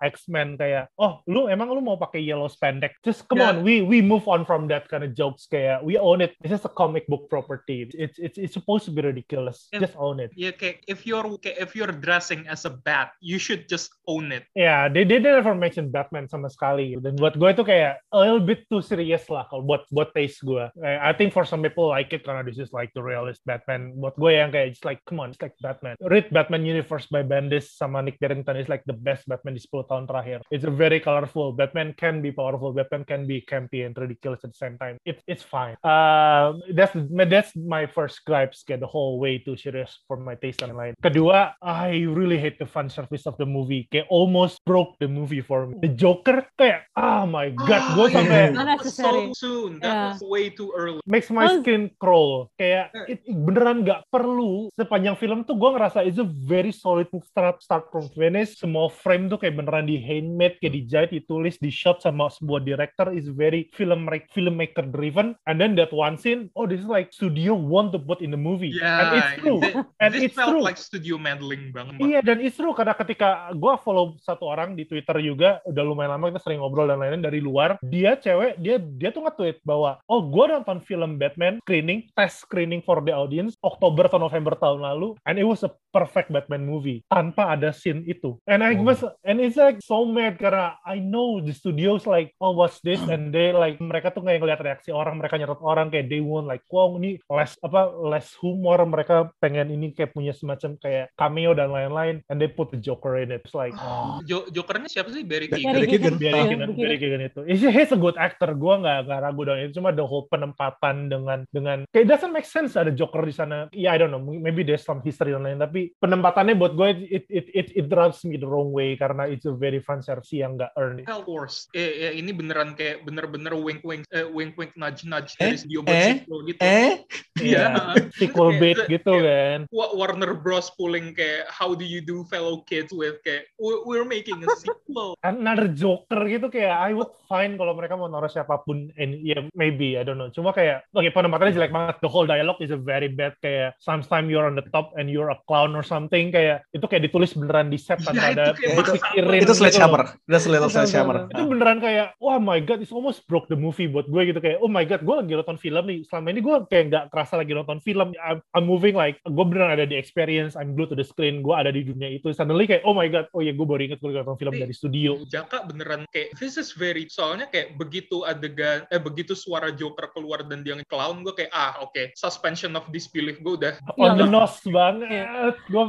X-Men kayak oh lu emang lu mau pakai yellow spandex? Just come Yeah. on, we we move on from that kind of jokes kayak we own it. This is a comic book property. It's it's it's supposed to be ridiculous. Yeah. Just own it. yeah, kayak if you're kayak if you're dressing as a bat, you should just own it. Ya, they, they never mention Batman sama sekali. Dan buat gue itu kayak a little bit too serious lah kalau buat buat taste gue. I think for some people like it karena this is like the realist Batman. Buat gue yang kayak it's like come on, it's like Batman. Read Batman Universe by Bendis sama Nick Barrington is like the best Batman di 10 tahun terakhir. It's a very colorful. Batman can be powerful. Batman can be campy and ridiculous at the same time. It, it's fine. Uh, that's that's my first gripes kayak the whole way too serious for my taste dan lain. Kedua, I really hate the fan service of the movie. Kayak almost broke the movie for me. The Joker kayak oh my god, gue Ah, sampai that was Unnecessary. so soon. That Yeah. was way too early. makes my skin crawl. Kayak it, it beneran nggak perlu sepanjang film tuh gue ngerasa it's a very solid start start from finish. Semua frame tuh kayak beneran di handmade, kayak dijahit, ditulis, di shot sama sebuah director is very film filmmaker driven. And then that one scene, oh this is like studio want to put in the movie. Yeah, and it's true. And this it's felt true. like studio meddling banget. Iya dan it's true karena ketika gue follow satu orang di Twitter juga udah lumayan lama kita sering ngobrol dan lain-lain dari luar dia cewek dia dia tuh nge-tweet bahwa oh gue nonton film Batman screening test screening for the audience Oktober atau November tahun lalu and it was a perfect Batman movie tanpa ada scene itu and I was and it's like so mad karena I know the studios like oh what's this and they like mereka tuh kayak ngeliat reaksi orang mereka nyerot orang kayak they want like wow ini less apa less humor mereka pengen ini kayak punya semacam kayak cameo dan lain-lain and they put the Joker in it it's like oh, *gasps* Jo- Jokernya siapa sih? Barry Barry Keoghan. Barry Keoghan. Keoghan. Barry Keoghan, begitu. Barry Keoghan itu. He's, he's a good actor. Gue nggak nggak ragu dengan itu. Cuma the whole penempatan dengan dengan kayak doesn't make sense ada Joker di sana. Yeah, I don't know. Maybe there's some history dan lain. Tapi penempatannya buat gue it it it it rubs me the wrong way karena it's a very fan service yang nggak earned. Hell Wars. Eh, eh, ini beneran kayak bener-bener wink wink eh, wink wink nudge nudge Eh? dari studio buat Eh? sequel gitu. Eh? Iya. *laughs* Sequel Kayak- bait gitu kayak kan. Wa- Warner Bros pulling kayak how do you do fellow kids with kayak "We- we're making a sequel. *laughs* another Joker gitu kayak I would fine kalau mereka mau naruh siapa pun and yeah maybe I don't know cuma kayak oke penempatannya jelek banget the whole dialogue is a very bad kayak sometimes you're on the top and you're a clown or something kayak itu kayak ditulis beneran di set tanpa Ya, itu ada kayak itu- pikirin Itu gitu sledgehammer. loh. That's a little sledgehammer. Itu beneran kayak, oh my god, it's almost broke the movie buat gue gitu kayak, oh my god, gue lagi nonton film nih. Selama ini gue kayak nggak kerasa lagi nonton film. I'm, I'm moving like, gue beneran ada di experience, I'm glued to the screen, gue ada di dunia itu. Suddenly kayak, oh my god, oh ya gue baru inget gue lagi nonton film Tapi- dari studio. Jaka beneran kayak this is very soalnya kayak begitu adegan eh begitu suara Joker keluar dan dia nge-clown gue kayak ah oke suspension of disbelief gue udah *laughs* On the Iya. nose banget. Gue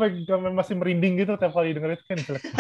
masih merinding gitu tiap kali denger itu kan jelek. *laughs*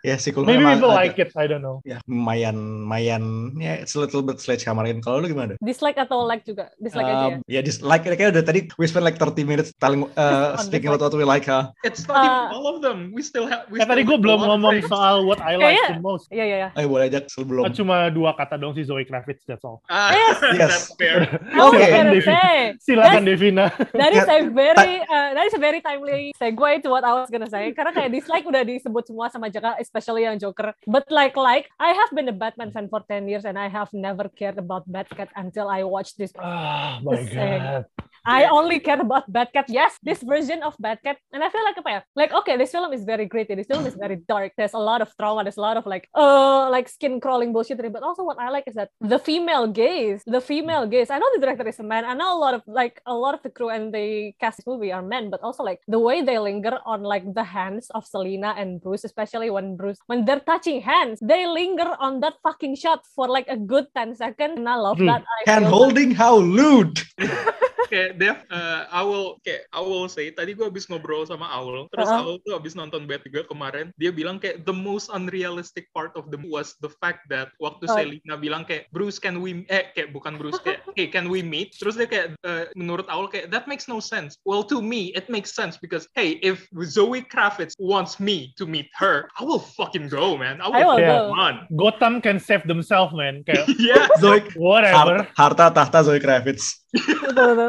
Ya sequel Maybe people agak- like it, I don't know. Ya, lumayan, lumayan, ya it's a little bit sledgehammerin. Kalau lu gimana? Dislike atau like juga? Dislike aja ya? Um, ya dislike kayak udah tadi we spent like 30 minutes telling uh, speaking about what we like huh? it's not even Uh, all of them we still have we Ya, still tadi gue belum ngomong frames. soal what I like Kayaknya- the most. Iya, iya, iya. Ayo boleh aja sebelum. Cuma dua kata dong si Zoe Kravitz, that's all. ah Yes. Yes. that's fair was Oke. gonna Devi. say, Silakan Devina. that is Ya, a very uh, that is a very timely segue to what I was gonna say karena kayak dislike udah disebut semua sama Especially yang Joker but like like I have been a Batman fan for 10 years and I have never cared about Batcat until I watched this Ah, my saying. god. I only care about Batcat. Yes, this version of Batcat, and I feel like apa ya? Like okay, this film is very gritty. This film is very dark. There's a lot of trauma. There's a lot of like uh like skin crawling bullshit. But also what I like is that the female gaze, the female gaze. I know the director is a man. I know a lot of like a lot of the crew and the cast movie are men. But also like the way they linger on like the hands of Selena and Bruce, especially when Bruce when they're touching hands, they linger on that fucking shot for like a good 10 seconds. And I love that. Hand holding how lewd. *laughs* kayak Dev, uh, I will kayak will say tadi gue habis ngobrol sama Aul, terus Uh-uh. Aul tuh habis nonton Bat juga kemarin, dia bilang kayak the most unrealistic part of the was the fact that waktu Oh. Selina bilang kayak Bruce can we eh kayak bukan Bruce kayak hey can we meet? Terus dia kayak uh, menurut Aul kayak that makes no sense. Well to me it makes sense because hey if Zoe Kravitz wants me to meet her, I will fucking go man. I will, I will Yeah. go. Gotham can save themselves, man. Kayak *laughs* yeah. Zoe whatever. harta, harta tahta Zoe Kravitz.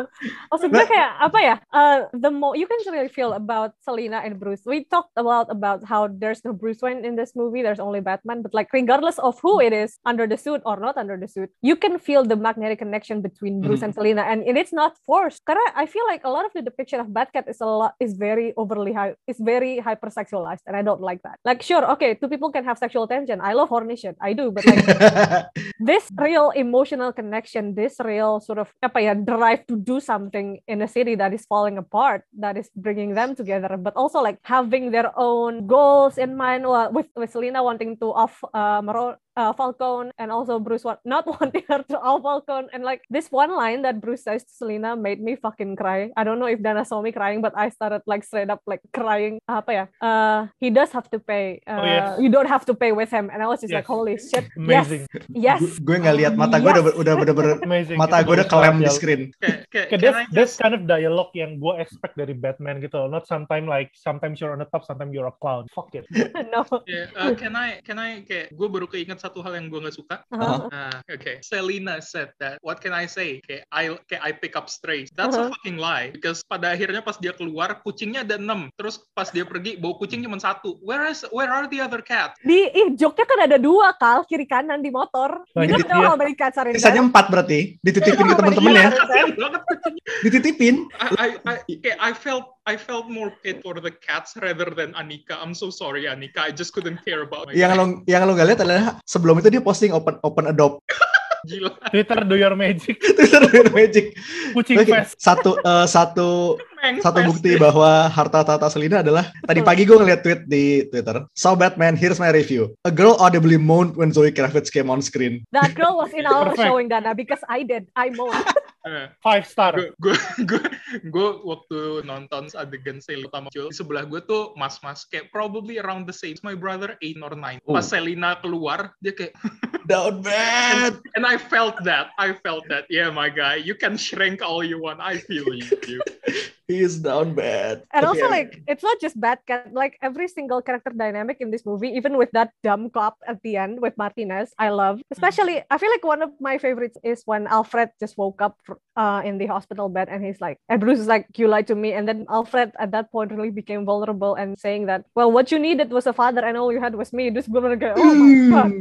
Betul betul. Maksud gue kayak apa ya? Uh, the mo you can really feel about Selena and Bruce. We talked a lot about how there's no Bruce Wayne in this movie. There's only Batman. But like regardless of who it is, under the suit or not under the suit, you can feel the magnetic connection between Bruce and Selena, and, and it's not forced. Karena I feel like a lot of the depiction of Batcat is a lot is very overly high. Is very hypersexualized, and I don't like that. Like sure, okay, two people can have sexual tension. I love horny shit. I do, but like *laughs* this real emotional connection, this real sort of apa ya drive to do something in a city that is falling apart, that is bringing them together, but also like having their own goals in mind. Well, with with Selena wanting to off uh, Maro- uh, Falcone and also Bruce wa- not *laughs* wanting her to off Falcone, and like this one line that Bruce says to Selena made me fucking cry. I don't know if Dana saw me crying, but I started like straight up like crying. Apa ya? Uh, he does have to pay. Uh, Oh, yes. You don't have to pay with him, and I was just like, Yes. holy shit, *laughs* Amazing. yes, yes. gue nggak lihat mata gue udah udah bener-bener *laughs* Amazing. mata Itu gue udah kelem di screen. Can that's, I that's just- kind of dialogue yang gue expect dari Batman gitu loh. Not sometimes like sometimes you're on the top, sometimes you're a clown. Fuck it. no. Yeah, uh, can I can I kayak gue baru keinget satu hal yang gue nggak suka. Uh-huh. Ah, okay. Selena said that. What can I say? Kayak I kayak I pick up strays. That's Uh-huh. a fucking lie. Because pada akhirnya pas dia keluar kucingnya ada enam. Terus pas dia pergi bawa kucing cuma satu. Where is where are the other cats? Di ih, joknya kan ada dua kal kiri kanan di motor. Dia. how many cats are in Sisanya there. empat berarti dititipin ke Iya, temen-temennya, iya. Kasian banget kucingnya. dititipin. I, I, I, kayak I felt I felt more paid for the cats rather than Anika. I'm so sorry Anika. I just couldn't care about my Yang cat. lo yang lo gak lihat adalah sebelum itu dia posting open open adopt *laughs* Gila. Twitter do your magic. *laughs* Twitter Real Magic. Kucing fest. satu eh, satu Meng satu fest. bukti bahwa harta tata Selina adalah tadi pagi gue ngeliat tweet di Twitter. So Batman, here's my review. A girl audibly moaned when Zoe Kravitz came on screen. That girl was in our Perfect. showing Dana because I did. I moaned. *laughs* Eh, Five star. gue gue *laughs* gue gue waktu nonton adegan Selina Joel di sebelah gue tuh mas-mas kayak probably around the same my brother 8 or 9 pas Oh. Selina keluar dia kayak *laughs* Down bad. and I felt that I felt that yeah my guy you can shrink all you want I feel you *laughs* He is down bad. And Tapi also like it's not just Batcat, like every single character dynamic in this movie, even with that dumb cop at the end with Martinez, I love. Especially I feel like one of my favorites is when Alfred just woke up uh, in the hospital bed and he's like, and Bruce is like, You lied to me. And then Alfred at that point really became vulnerable and saying that, Well, what you needed was a father and all you had was me. This bener kayak, oh my god.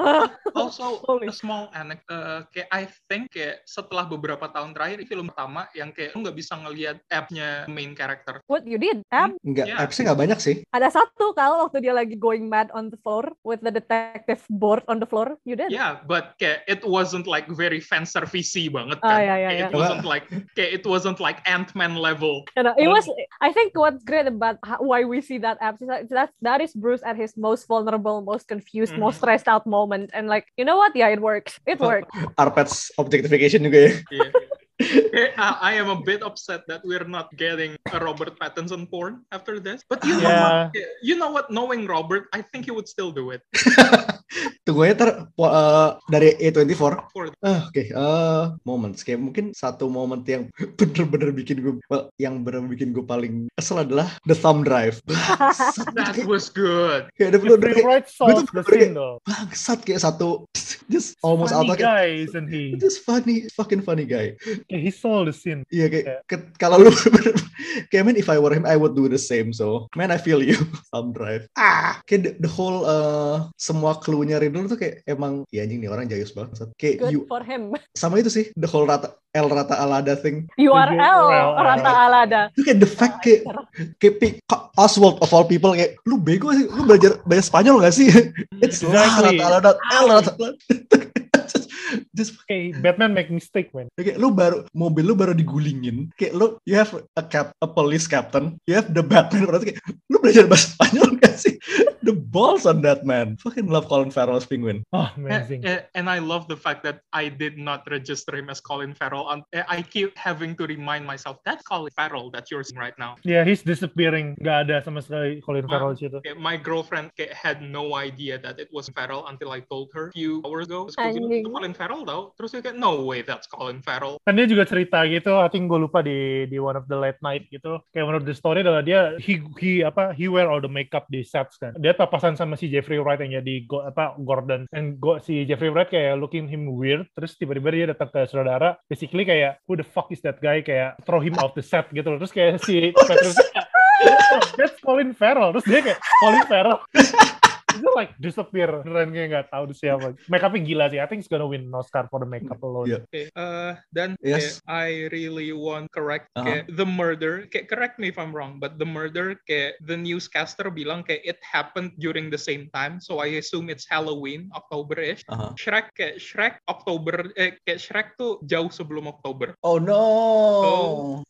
Oh, also *laughs* a small anecdote uh, kayak I think kayak setelah beberapa tahun terakhir film pertama yang kayak lu nggak bisa ngelihat main character What you did, Ab? Enggak, Yeah. apps-nya nggak banyak sih. Ada satu kalau waktu dia lagi going mad on the floor with the detective board on the floor, you did. Yeah, but kayak it wasn't like very fan servicey banget Ah, kan. yeah, yeah, Kayak yeah. It wasn't like kayak it wasn't like Ant-Man level. You know, it was. I think what's great about how, why we see that app is that that, that is Bruce at his most vulnerable, most confused, Mhm. most stressed out moment, and like you know what? Yeah, it works. It *laughs* worked. Arpets objectification juga ya. Yeah. *laughs* Eh, I I am a bit upset that we're not getting a Robert Pattinson porn after this. But you know Yeah. what? You know what? Knowing Robert, I think he would still do it. *laughs* Tunggu aja ntar po- eh, dari A24. For Ah, Oke, eh, moments kayak mungkin satu moment yang *laughs* bener-bener bikin gue, well, yang bener bikin gue paling kesel adalah the thumb drive. Bangsat, that kayak, was good. kayak ada The bener the bener-bener scene though. bangsat kayak satu, just almost Funny out kayak, guy, isn't he? just funny, fucking funny guy. Okay, he sold the scene. Iya kayak Yeah. ke- kalau lu *laughs* kayak man if I were him I would do the same so man I feel you *laughs* thumb drive ah kayak the, the whole uh, semua clue-nya Riddle tuh kayak emang ya anjing nih orang jayus banget kayak Good you for him. sama itu sih the whole rata L rata alada thing URL rata alada. itu kayak the fact kayak kayak Pi- Ka- Oswald of all people kayak lu bego sih lu belajar bahasa Spanyol gak sih *laughs* it's Exactly. rata alada L rata alada *laughs* just, Okay, Batman make mistake, man. Kayak lu baru mobil lu baru digulingin. Kayak lu you have a cap a police captain, you have the Batman berarti kayak lu belajar bahasa Spanyol gak sih? The balls on that man. Fucking love Colin Farrell as Penguin. Oh, And, amazing. and I love the fact that I did not register him as Colin Farrell. Um, I keep having to remind myself that's Colin Farrell that you're seeing right now. Yeah, he's disappearing. Gak ada sama sekali Colin Farrell di situ. Okay, my girlfriend kayak had no idea that it was Farrell until I told her a few hours ago. Itu Colin Farrell tau. Terus dia kayak, no way that's Colin Farrell. Kan dia juga cerita gitu, I think gue lupa di di one of the late night gitu. Kayak menurut the story adalah dia he he apa he wear all the makeup di sets kan. Dia papasan sama si Jeffrey Wright yang jadi go, apa Gordon. And go, si Jeffrey Wright kayak looking him weird. Terus tiba-tiba dia datang ke saudara, basically kayak who the fuck is that guy kayak throw him off the set gitu loh. Terus kayak si Patrick kayak, "Oh, that's Colin Farrell. Terus dia kayak Colin Farrell. Itu like disappear. Beneran kayak nggak tahu siapa. Makeupnya gila sih. I think he's gonna win an Oscar for the makeup alone. Yeah. Okay, uh, then Yes. kayak, I really want correct Uh-huh. kayak, the murder. Kayak, correct me if I'm wrong, but the murder kayak the newscaster bilang kayak it happened during the same time. So I assume it's Halloween, October-ish. Uh-huh. Shrek kayak Shrek Oktober eh kayak Shrek tuh jauh sebelum Oktober. Oh no. So,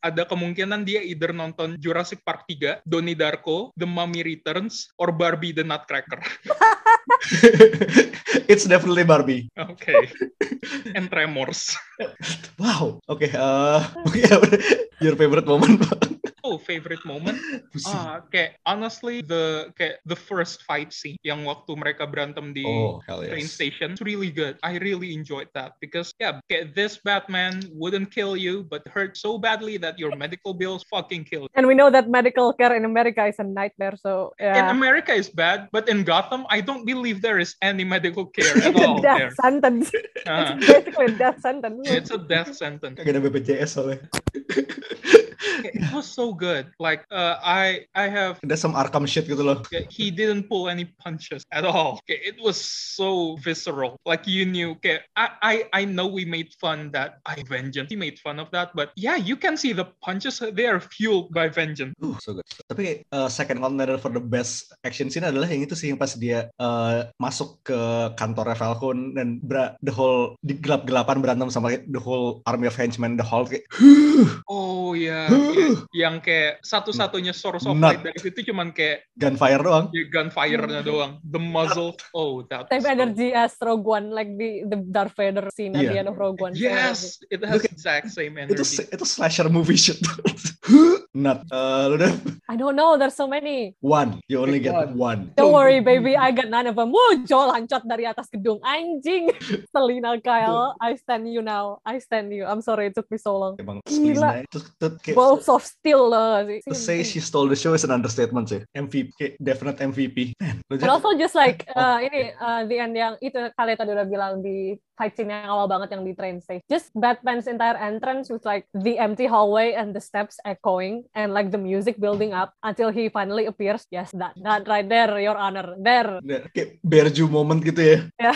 ada kemungkinan dia either nonton Jurassic Park 3, Donnie Darko, The Mummy Returns, or Barbie the Nutcracker. *laughs* *laughs* It's definitely Barbie. Okay. *laughs* And Tremors. Wow. Oke. eh, oke, your favorite moment. Oh, favorite moment? Pusing. Ah, kayak honestly the kayak the first fight scene yang waktu mereka berantem di oh hell train station it's really good. I really enjoyed that because yeah, kayak this Batman wouldn't kill you but hurt so badly that your medical bills fucking kill you. And we know that medical care in America is a nightmare. So yeah. In. America is bad, but in Gotham, I don't believe there is any medical care it's at a all death there. sentence. Ah, It's basically a death sentence. it's a death sentence. Kagak ada BPJS soalnya. It was so good. Like uh, I, I have Ada some Arkham shit gitu loh. He didn't pull any punches at all. Okay, It was so visceral. Like you knew. Okay, I, I, I know we made fun that I vengeance. He made fun of that, but yeah, you can see the punches. They are fueled by vengeance. Uh, so good. Tapi uh, second contender for the best action scene adalah yang itu sih yang pas dia uh, masuk ke kantornya Falcon dan bra- the whole di gelap-gelapan berantem sama the whole army of henchmen, the whole kayak *gasps* Oh yeah, yeah. *gasps* yang kayak satu-satunya source of Not. light dari situ cuman kayak gunfire doang. ya, gunfire-nya doang. The muzzle. Oh, that. So- energy as Rogue One, like the the Darth Vader scene at Iya. the end of Rogue One. Yes, it has exact same Itu energy. itu slasher movie shit. *laughs* Not. Uh, lu *laughs* I don't know, there's so many. one. You only get one. Don't worry, baby, I got none of them. Joel lancat dari atas gedung. Anjing. *laughs* Selina Kyle, I stand you now. I stand you. I'm sorry it took me so long. Emang Gila. Balls of steel lah sih. to say she stole the show is an understatement sih. MVP, definite MVP. Man, lu And jangan- also just like uh, ini uh, the end yang itu kalian tadi udah bilang di fight scene yang awal banget yang di train stage. Just Batman's entire entrance with like the empty hallway and the steps echoing and like the music building up until he finally appears. Yes, that that right there, Your Honor, there. Nah, kayak Berju moment gitu ya. Ya,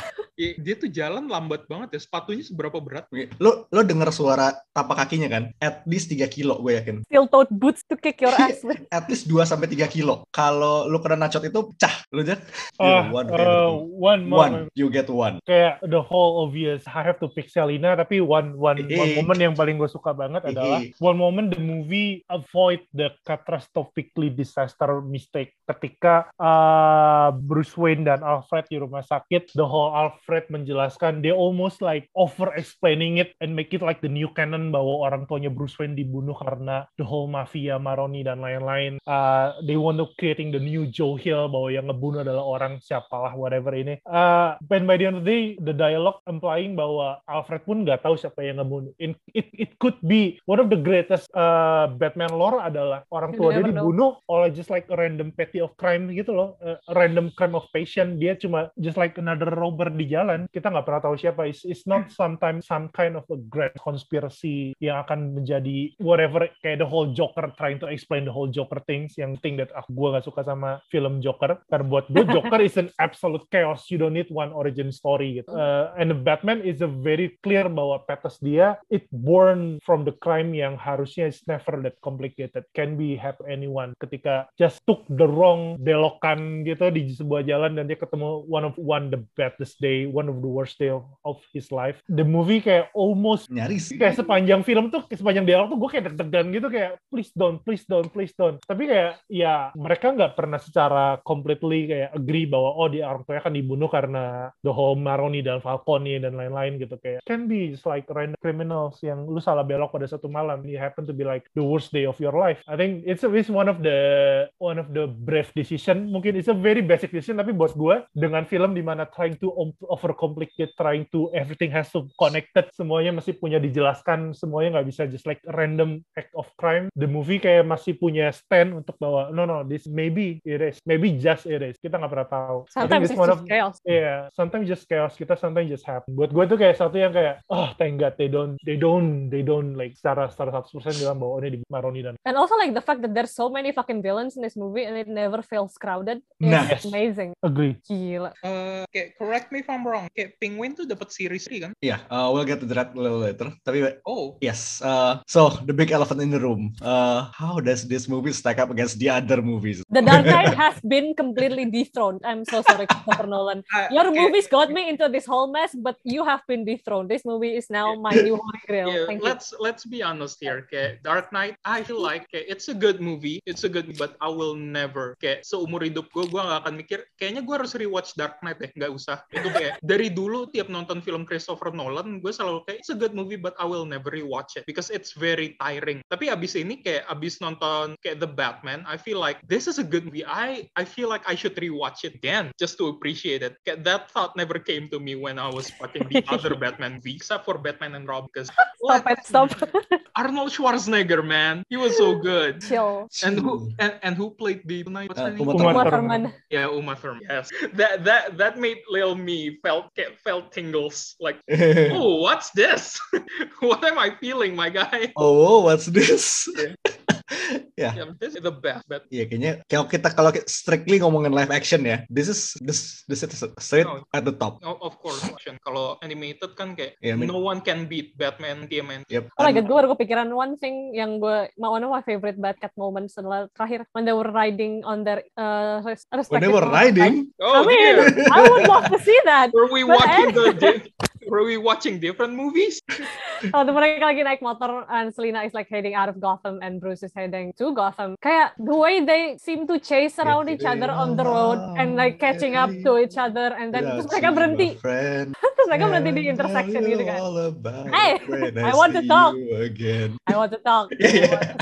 dia tuh jalan lambat banget ya. Sepatunya seberapa berat? Lo lo denger suara tapak kakinya kan? At least 3 kilo gue yakin. Steel-toed boots to kick your ass. *laughs* At least 2 sampai 3 kilo. Kalau lu kena nacot itu pecah. Lu aja. Ah, one, uh, one one. moment. You get one. Kayak the whole obvious I have to pick Selina tapi one one Eh, one eh. moment yang paling gue suka banget Eh, adalah eh. one moment the movie avoid the catastrophically disaster mistake ketika uh, Bruce Wayne dan Alfred di rumah sakit. The whole Alfred menjelaskan they almost like over explaining it and make it like the new canon bahwa orang tuanya Bruce Wayne dibunuh karena the whole mafia Maroni dan lain-lain. Uh, they want to creating the new Joe Hill bahwa yang ngebunuh adalah orang siapalah whatever ini. Uh, and by the end of the day the dialogue implying bahwa Alfred pun nggak tahu siapa yang ngebunuh. It, it, it could be one of the greatest uh, Batman lore adalah orang tua dia never know. dibunuh oleh just like a random petty of crime gitu loh. Uh, a random crime of passion. Dia cuma just like another robber di jalan. Kita nggak pernah tahu siapa. It's, it's not *clears throat* sometimes some kind of a grand conspiracy yang akan menjadi whatever kayak the whole Joker trying to explain the whole Joker things. Yang thing that aku gue gak suka sama film Joker. Karena buat gue *laughs* Joker is an absolute chaos. You don't need one origin story gitu. Uh, and the Batman is a very clear bahwa pathos dia it born from the crime yang harusnya is never that complicated can be have anyone ketika just took the wrong belokan gitu di sebuah jalan dan dia ketemu one of one the baddest day one of the worst day of, of his life. The movie kayak almost Nyaris. kayak sepanjang film tuh sepanjang dialog tuh gue kayak deg-degan gitu kayak please don't please don't please don't tapi kayak ya mereka nggak pernah secara completely kayak agree bahwa oh dia orang tuanya akan dibunuh karena the whole Maroni dan Falcone dan lain-lain gitu kayak can be just like random criminals yang lu salah belok pada satu malam you happen to be like the worst day of your life I think it's it's one of the one of the brave decision mungkin it's a very basic decision tapi buat gue dengan film di mana trying to om- overcomplicate trying to everything has to connected semuanya masih punya dijelaskan semuanya nggak bisa just like random act of crime the movie kayak masih punya stand untuk bahwa no no this maybe it is maybe just it is kita nggak pernah tahu Sometimes it's just of chaos. Yeah, sometimes just chaos. Kita sometimes just happen. Buat gue tuh kayak satu yang kayak, oh thank God they don't, they don't, they don't like secara secara 100% bilang bahwa oh, ini di Maroni dan And also like the fact that there's so many fucking villains in this movie and it never feels crowded is Nice. amazing. agree. Gila. Eh, kayak correct me if I'm wrong. Kayak Penguin tuh dapat series 3 kan? Yeah, uh, we'll get to that a little later. Tapi Oh, yes, uh, so the big elephant in the room. Uh, how does this movie stack up against the other movies? The Dark Knight *laughs* has been completely dethroned. I'm so sorry, Christopher *laughs* Nolan. Ah, Your kayak- movies got me into this whole mess, but you have been dethroned. This movie is now my new holy grail. Yeah, Thank let's let's be honest here. Kayak Dark Knight, I feel like kayak it's a good movie. It's a good, but I will never kayak seumur hidup gue gue gak akan mikir. Kayaknya gue harus rewatch Dark Knight deh. Nggak usah. Itu kayak *laughs* dari dulu tiap nonton film Christopher Nolan, gue selalu kayak it's a good movie, but I will never rewatch it because it's very tiring. Tapi abis ini kayak abis nonton kayak The Batman, I feel like this is a good movie. I I feel like I should rewatch it again just to appreciate it. Kayak that thought never came to me when I was watching the *laughs* other Batman movie, except for Batman and Robin because Stop it, stop. *laughs* Arnold Schwarzenegger, man, he was so good. *laughs* Chill. And who and, and who played the what's her Uh, name? Uma Uma Uma Thurman. Thurman. Yeah, Uma Thurman. Yes, that that that made little me felt felt tingles. Like, *laughs* oh, what's this? *laughs* what am I feeling, my guy? oh, what's this? ya, Yeah, this is the best. But ya kayaknya kalau kita kalau strictly ngomongin live action ya, this is this this is straight No. at the top. o- of course, action. Kalau animated kan kayak Yeah, I mean- no one can beat Batman, TMN. Yep. Oh my god, gue baru kepikiran one thing yang gue, one of my favorite Batcat moments adalah terakhir when they were riding on their uh, res- When respective they were riding, Oh, I mean. I would love to see that. Were we But watching the? Were we watching different movies? *laughs* Tuh mereka lagi naik motor and Selina is like heading out of Gotham and Bruce is heading to Gotham. Kayak the way they seem to chase around each other on the road and like catching up to each other and then *laughs* terus mereka berhenti. Terus mereka berhenti di intersection gitu kan. Hey, *laughs* I want to talk. Again. I want to talk. Yeah.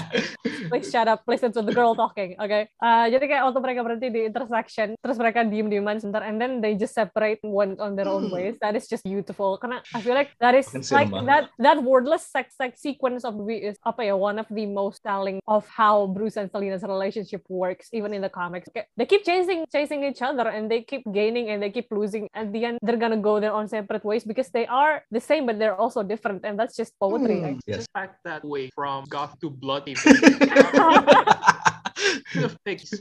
Please shut up. Listen to the girl talking. Okay. Uh, jadi kayak waktu mereka berhenti di intersection, terus mereka diem-dieman sebentar, and then they just separate went on their own ways. That is just beautiful. Karena I feel like that is like that that wordless sex sex sequence of movie is apa ya one of the most telling of how Bruce and Selina's relationship works, even in the comics. They keep chasing chasing each other, and they keep gaining and they keep losing. At the end, they're gonna go their own separate ways because they are the same, but they're also different, and that's just poetry. Hmm, I Yes. Fact that way from goth to blood *laughs* *laughs*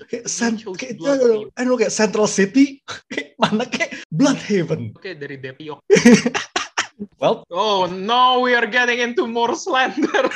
Kayak, cent- chose kayak, blood. I know, kayak Central City, *laughs* kayak mana kayak Bloodhaven. Oke dari Depiok. *laughs* Well, Oh no, we are getting into more slander.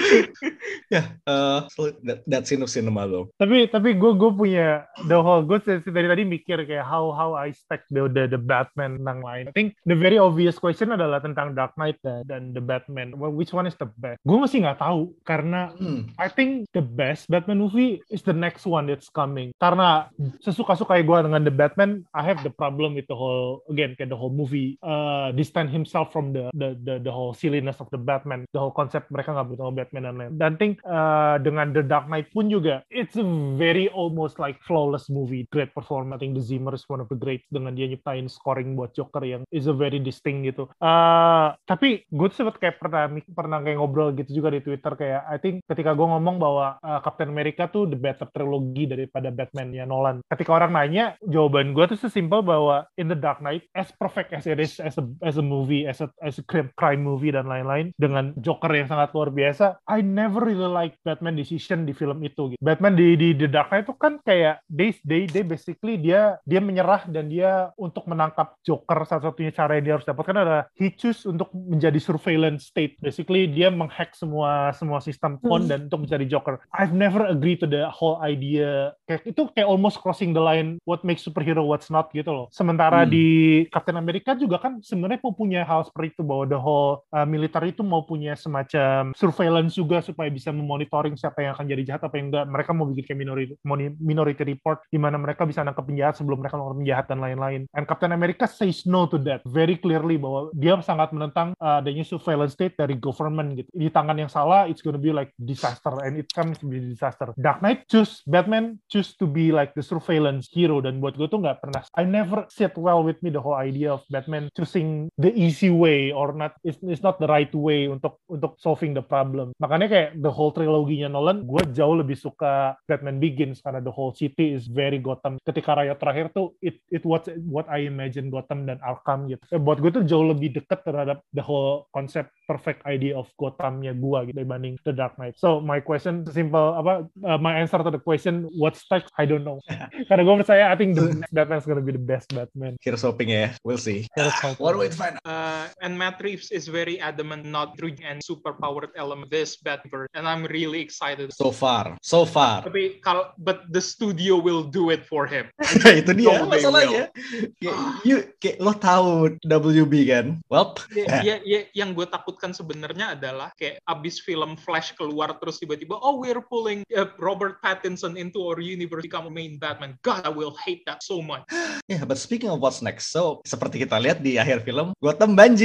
*laughs* yeah, uh, that, that scene of cinema though. Tapi tapi gue gue punya the whole gue dari dari tadi mikir kayak how how I stack the the, the Batman tentang lain. I think the very obvious question adalah tentang Dark Knight dan, dan the Batman. Well, which one is the best? Gue masih nggak tahu karena Hmm. I think the best Batman movie is the next one that's coming. Karena sesuka-suka gue dengan the Batman, I have the problem with the whole again kayak the whole movie uh, distance himself from the, the the the whole silliness of the Batman, the whole concept mereka nggak butuh Batman dan lain. Dan think uh, dengan the Dark Knight pun juga it's a very almost like flawless movie, great performance. I think the Zimmer is one of the great dengan dia nyiptain scoring buat Joker yang is a very distinct gitu. Uh, tapi gue tuh sempet kayak pernah pernah kayak ngobrol gitu juga di Twitter kayak I think ketika gue ngomong bahwa uh, Captain America tuh the better trilogy daripada Batman ya Nolan. Ketika orang nanya, jawaban gue tuh sesimpel bahwa in the Dark Knight as perfect as it is as a as a movie as a a as a crime crime movie dan lain-lain dengan Joker yang sangat luar biasa. I never really like Batman decision di film itu. Gitu. Batman di di The Dark Knight itu kan kayak they they they basically dia dia menyerah dan dia untuk menangkap Joker satu-satunya cara yang dia harus dapatkan adalah he choose untuk menjadi surveillance state. Basically dia menghack semua semua sistem phone Hmm. dan untuk mencari Joker. I've never agree to the whole idea. Kayak itu kayak almost crossing the line what makes superhero what's not gitu loh. Sementara Hmm. di Captain America juga kan sebenarnya punya hal seperti itu bahwa the whole uh, militer itu mau punya semacam surveillance juga supaya bisa memonitoring siapa yang akan jadi jahat apa yang enggak. Mereka mau bikin kayak minority, minority report di mana mereka bisa nangkap penjahat sebelum mereka melakukan penjahat dan lain-lain. And Captain America says no to that very clearly bahwa dia sangat menentang uh, adanya surveillance state dari government gitu. Di tangan yang salah it's gonna be like disaster and it comes to be disaster. Dark Knight choose Batman choose to be like the surveillance hero dan buat gue tuh nggak pernah I never sit well with me the whole idea of Batman choosing the easy way or not it's, it's not the right way untuk untuk solving the problem. Makanya kayak the whole triloginya Nolan gue jauh lebih suka Batman Begins karena the whole city is very Gotham. Ketika Riot terakhir tuh it it what what I imagine Gotham dan Arkham gitu. Eh, buat gue tuh jauh lebih dekat terhadap the whole concept perfect idea of Gothamnya gue gitu dibanding The Dark Knight. So my question simple apa uh, my answer to the question what's next I don't know. *laughs* Karena gue percaya I think the next Batman's gonna be the best Batman. Here's hoping ya. We'll see. Here's hoping. What do we find? Uh, and Matt Reeves is very adamant not through any superpowered element this Batman, and I'm really excited. So far, so far. Tapi kalau but the studio will do it for him. *laughs* itu dia masalahnya. Kayak, you, kayak lo tahu WB kan? Well, Ya, ya, ya, yang gue takutkan sebenarnya adalah kayak abis film Flash keluar terus tiba-tiba oh we're pulling uh, Robert Pattinson into our universe become main Batman. God, I will hate that so much. *gasps* yeah, but speaking of what's next, so seperti kita lihat di akhir film, Gotham banjir.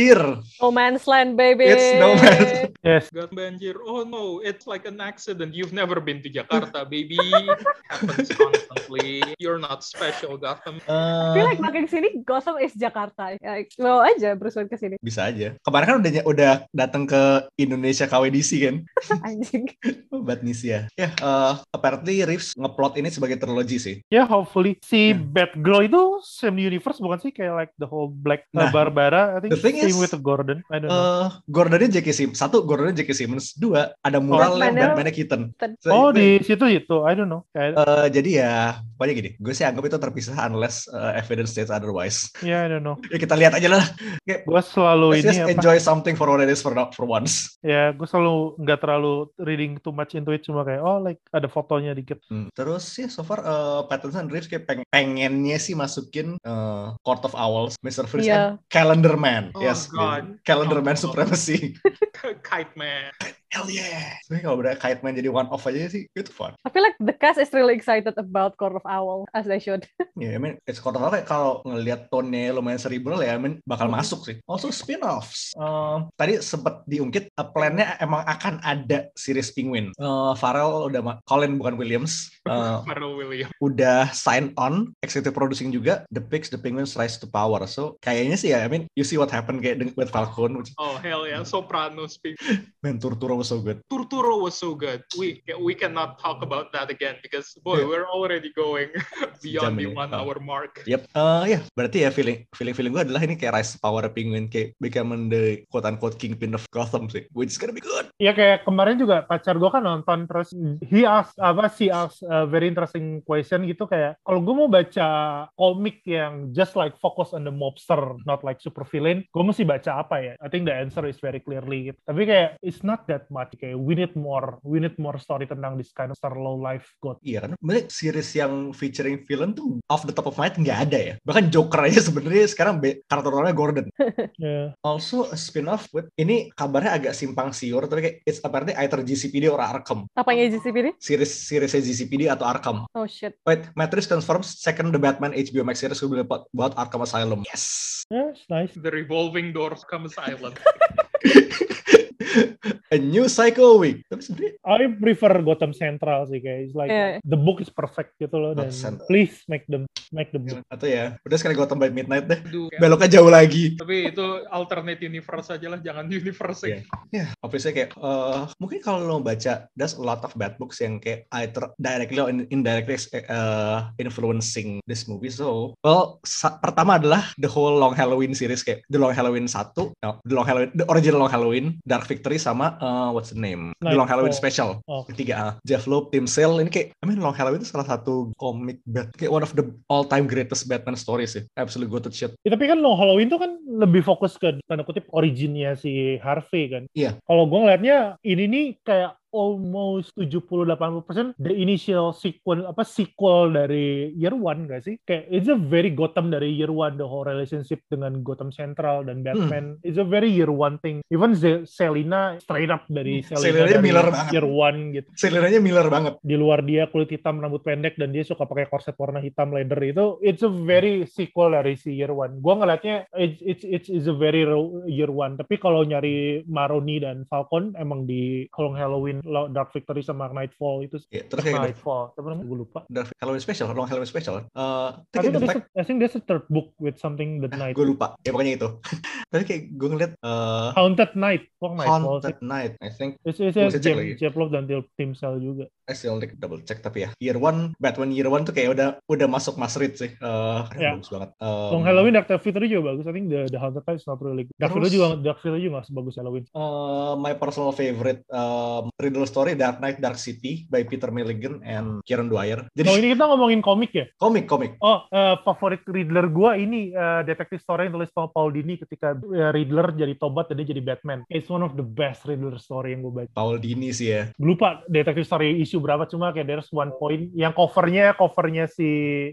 No Man's Land, baby. It's No Man's- Yes. God banjir. Oh no, it's like an accident. You've never been to Jakarta, baby. *laughs* Happens constantly. You're not special, Gotham. I feel like makin sini Gotham is Jakarta. Ya, mau aja Bruce Wayne ke sini. bisa aja. Kemarin kan udah udah datang ke Indonesia KWDC kan? *laughs* Anjing. Bad news ya. Ya, eh, apparently Reeves ngeplot ini sebagai trilogi sih. Ya, hopefully si Yeah. Batgirl itu same universe bukan sih kayak like the whole Black uh, Nah, Barbara. I think the thing same is, with the Gordon. I don't know. Eh, Gordonnya J.K. Simmons. Satu, Gordonnya J.K. Simmons. Dua, ada muralnya Batman-nya- Batman-nya Keaton. So, oh itu- di situ itu, I don't know. Eh, jadi ya, pokoknya gini. Gue sih anggap itu terpisah unless eh, evidence states otherwise. ya I don't know. *laughs* ya kita lihat aja lah. Kayak, Gue selalu let's ini just apa? enjoy something for what it is for, for once. Ya, gue selalu nggak terlalu reading too much into it, cuma kayak oh like ada fotonya dikit. Hmm, Terus ya so far eh, Pattinson Reeves kayak peng- pengennya sih masukin eh, Court of Owls, Mr. Freeze, Iya. and Calendar Man. Oh, yes, God. Calendar Man Oh, Supremacy. *laughs* Kite Man. Hell yeah. Sebenernya kalau bener Kite Man jadi one off aja sih, itu fun. I feel like the cast is really excited about Court of Owl as they should. *laughs* Ya, I mean, it's Court of Owls kayak kalau ngelihat tone-nya lumayan cerebral ya, I mean, bakal masuk sih. Also spin-offs. Eh, tadi sempat diungkit, eh, plan-nya emang akan ada series Penguin. Eh, Farrell udah, Colin bukan Williams, *laughs* eh, Pharrell Williams. udah sign on, executive producing juga, The Pigs, The Penguins Rise to Power. So, kayaknya sih ya, I mean, you see what happened kayak dengan- with Falcon, which, Oh hell yeah, Sopranos. Speak. *laughs* was so good. Turturro was so good. We we cannot talk about that again because boy, Yeah. we're already going *laughs* beyond the one hour mark. Yep, eh ya berarti ya feeling feeling feeling gue adalah ini kayak Rise Power Penguin kayak becoming the quote unquote kingpin of Gotham sih, which is gonna be good. Ya kayak kemarin juga pacar gue kan nonton terus he asked apa sih asked a very interesting question gitu kayak kalau gue mau baca komik yang just like focus on the mobster not like super villain gue mesti baca apa ya I think the answer is very clearly gitu. tapi kayak it's not that much kayak we need more we need more story tentang this kind of star low life god Iya kan, sebenarnya series yang featuring villain tuh off the top of my head nggak ada ya. Bahkan Joker aja *laughs* sebenarnya sekarang karakter utamanya Gordon. *laughs* yeah. Also a spin-off with ini kabarnya agak simpang siur tapi kayak it's apparently either GCPD or Arkham. Apanya GCPD? Series seriesnya GCPD atau Arkham. Oh shit. Wait, Matrix confirms second the Batman HBO Max series will be about, about Arkham Asylum. Yes. yeah it's nice The revolving doors come silent. *laughs* a new cycle week. Tapi sebenarnya I prefer Gotham Central sih it's like Iya. the book is perfect gitu loh dan Central. please make them make the book. atau ya udah sekali Gotham by Midnight deh. Aduh, kayak- Beloknya jauh lagi. tapi itu alternate universe aja lah, jangan universe. Iya. Ya, obviously kayak eh, mungkin kalau lo baca there's a lot of bad books yang kayak either directly or indirectly eh, influencing this movie. So, well, pertama adalah the whole Long Halloween series kayak the Long Halloween 1, no, the Long Halloween, the original Long Halloween, Dark Victory sama eh, what's the name? The Long Halloween Nightfall. Special. Oh. Ketiga, ah. Jeff Loeb, Tim Sale, ini kayak, I mean Long Halloween itu salah satu komik bat, kayak one of the all-time greatest Batman stories sih. Absolute goated shit. Ya, tapi kan Long Halloween tuh kan lebih fokus ke tanda kutip originnya si Harvey kan. Iya. Kalau gue ngelihatnya ini nih kayak almost 70-80% the initial sequel apa sequel dari Year One gak sih? Kayak it's a very Gotham dari Year One the whole relationship dengan Gotham Central dan Batman. It's a very Year One thing. Even Ze- Selina straight up dari Selina Selinanya dari Miller banget. Year One gitu. Selinanya Miller banget. Di luar dia kulit hitam, rambut pendek dan dia suka pakai korset warna hitam leather itu it's a very sequel dari si Year One. Gua ngelihatnya it's it's it's, it's a very Year One. Tapi kalau nyari Maroni dan Falcon emang di Long Halloween Dark Victory sama Nightfall itu Ya, terus kayak Nightfall. Apa namanya? Gue lupa. Dark Halloween Special, Long Halloween Special. Eh, I tapi think, fact- a, I think there's a third book with something the night. gue lupa ya pokoknya itu *laughs* tapi kayak gue ngeliat uh, Haunted Night. Kok Nightfall sih? Haunted Night I think It's, it's, James, lagi. Jeff Love dan Tim Sale juga. I still like double check tapi ya Year One Batman Year One tuh kayak udah udah masuk Mas Reed sih Eh, Ya. bagus banget Um, Long Halloween Dark Victory juga bagus. I think the, the Haunted Night is not really good. Dark Victory juga Dark Victory juga sebagus Halloween. uh, my personal favorite um, Riddle story Dark Knight Dark City by Peter Milligan and Kieran Dwyer jadi Oh ini kita ngomongin komik ya? komik komik Oh, eh, favorit Riddler gua ini eh, detektif story yang tulis sama Paul Dini ketika eh, Riddler jadi tobat dan dia jadi Batman. It's one of the best Riddler story yang gue baca. Paul Dini sih ya Gue lupa detektif story isu berapa cuma kayak there's one point yang covernya covernya si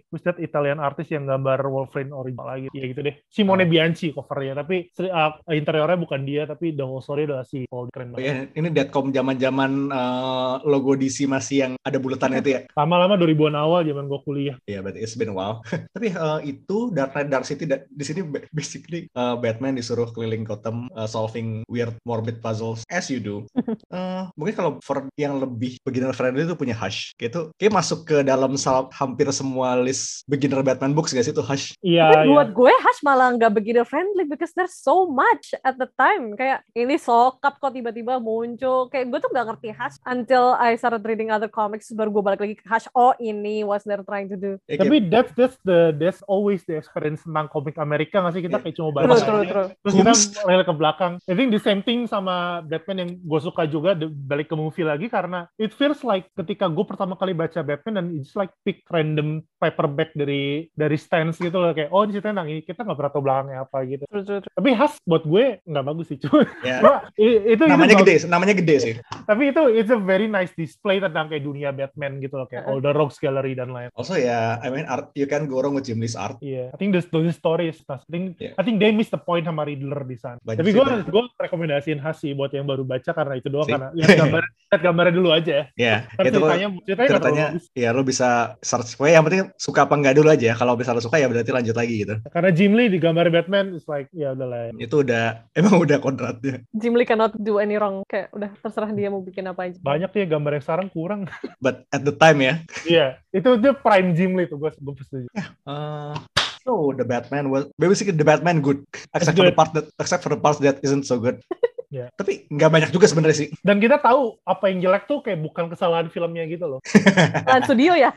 who's that Italian artist yang gambar Wolverine original lagi. Ya gitu deh. Simone Bianchi covernya tapi uh, interiornya bukan dia tapi the whole story adalah si Paul keren Oh ya, ini Deadcom zaman-zaman uh, logo DC masih yang ada bulatannya itu ya. *laughs* Lama-lama 2000-an awal zaman gue kuliah. Ya, berarti it's been a while. *laughs* Tapi uh, itu Dark Knight Dark City da- di sini ba- basically uh, Batman disuruh keliling Gotham uh, solving weird morbid puzzles as you do. Uh, *laughs* mungkin kalau for yang lebih beginner friendly itu punya Hush. Kayak itu kayak masuk ke dalam hampir semua list beginner Batman books gak sih itu Hush? Iya, Tapi iya. buat gue Hush malah nggak begitu friendly because there's so much at the time. Kayak ini sokap kok tiba-tiba muncul. Kayak gue tuh nggak ngerti Hush until I started reading other comics. Baru gue balik lagi ke Hush. Oh ini what they're trying to do. Ya, Tapi kayak, that's that's the that's always the experience tentang komik Amerika nggak sih kita Iya. kayak cuma baca true, aja. true. terus kita lele ke belakang. I think the same thing sama Batman yang gue suka juga balik ke movie lagi karena it feels like ketika gue pertama kali baca Batman dan it's like pick random paperback dari dari stance gitu loh kayak oh di situ tentang ini kita nggak pernah tahu belakangnya apa gitu. True, true, true. Tapi khas buat gue nggak bagus sih cuma *laughs* ya, cuma i- itu namanya itu gede, bagus. namanya gede sih. Tapi itu it's a very nice display tentang kayak dunia Batman gitu loh kayak all the Rogues Gallery dan lain. Also ya, I mean art, you can go wrong with Jim Lee's art. Iya, I think the, the story is nice. I think Yeah. I think they miss the point sama Riddler di sana. Banyak Tapi gue gue rekomendasiin Hasi buat yang baru baca karena itu doang Sih. karena lihat gambar *laughs* lihat gambarnya dulu aja ya. Ya, Kan itu ceritanya ceritanya ceritanya ya lo bisa search pokoknya yang penting suka apa enggak dulu aja kalau misalnya suka ya berarti lanjut lagi gitu Karena Jim Lee di gambar Batman is like ya udahlah. itu udah *laughs* emang udah kodratnya Jim Lee cannot do any wrong. Kayak udah terserah dia mau bikin apa aja. Banyak tuh ya gambar yang sekarang kurang. *laughs* but at the time ya Iya, itu itu prime Jim Lee tuh gue gue setuju. uh, so the Batman was basically the Batman good except for the part that except for the parts that isn't so good *laughs* Ya. tapi nggak banyak juga sebenarnya sih Dan kita tahu apa yang jelek tuh kayak bukan kesalahan filmnya gitu loh. *laughs* Lan studio ya.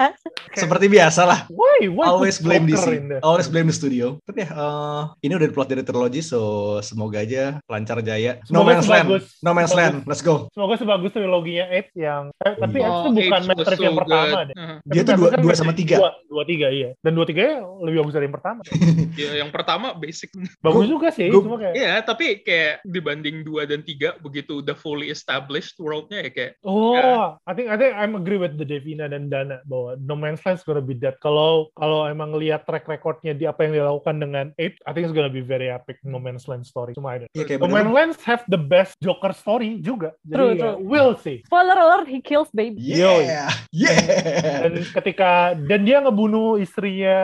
seperti biasa lah Why? Why always blame DC always blame the studio tapi ya uh, ini udah diplot dari trilogy so semoga aja lancar jaya no Semoga man's land no man's sebagus- land let's go Semoga sebagus triloginya Edge yang eh, tapi Iya. Oh, tuh bukan Age was Matrix so yang pertama deh. Uh, dia tuh dua, Matrix dua kan sama tiga Dua, dua tiga iya. Dan dua tiga lebih bagus dari yang pertama. *laughs* ya, yang pertama basic. Bagus Gua- juga sih, gua- cuma kayak Iya, tapi kayak dibanding dua dan tiga begitu udah fully established worldnya ya kayak Oh, Ya. I think I think I'm agree with the Devina dan Dana bahwa No Man's Land is gonna be that. Kalau kalau emang lihat track recordnya di apa yang dilakukan dengan Eight, I think it's gonna be very epic No Man's Land story. Cuma ada. No Man's Land have the best Joker story juga. Jadi True, ya, true. we'll see. Spoiler alert, he kills baby. yeah yeah Dan ketika dan dia ngebunuh istrinya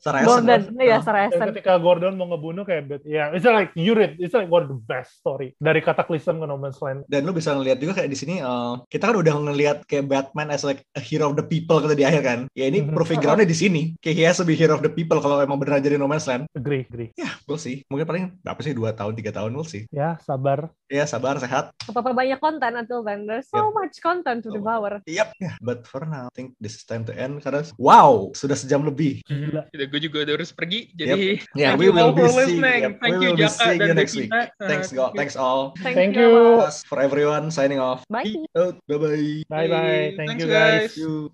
Sarah Gordon, ya Uh, Sarah dan Essen. ketika Gordon mau ngebunuh kayak ya it's like you read it's like one of the best story dari dari Cataclysm ke No Man's Land. Dan lu bisa ngeliat juga kayak di sini eh, kita kan udah ngeliat kayak Batman as like a hero of the people kata di akhir kan. Ya ini Mhm. proving groundnya di sini. Kayak he has to be hero of the people kalau emang beneran jadi No Man's Land. Agree, agree. Ya, we'll see. Mungkin paling berapa sih? Dua tahun, tiga tahun, we'll see. Ya, sabar. Ya, sabar, sehat. Apa-apa banyak konten until then. There's so Yep. much content to So- devour. Yep. Ya, but for now, I think this is time to end karena wow, sudah sejam lebih. Gila. Udah, gue juga udah harus pergi. Jadi Yeah, thank we you will be seeing. listening. Yep, Thank we you will be Jaka seeing dan you next week. Thanks, Uh, God. Thanks all. Thank you. Bye. Us for everyone signing off. Bye. Bye bye. Bye-bye. Thank Thanks, you, guys. guys. You.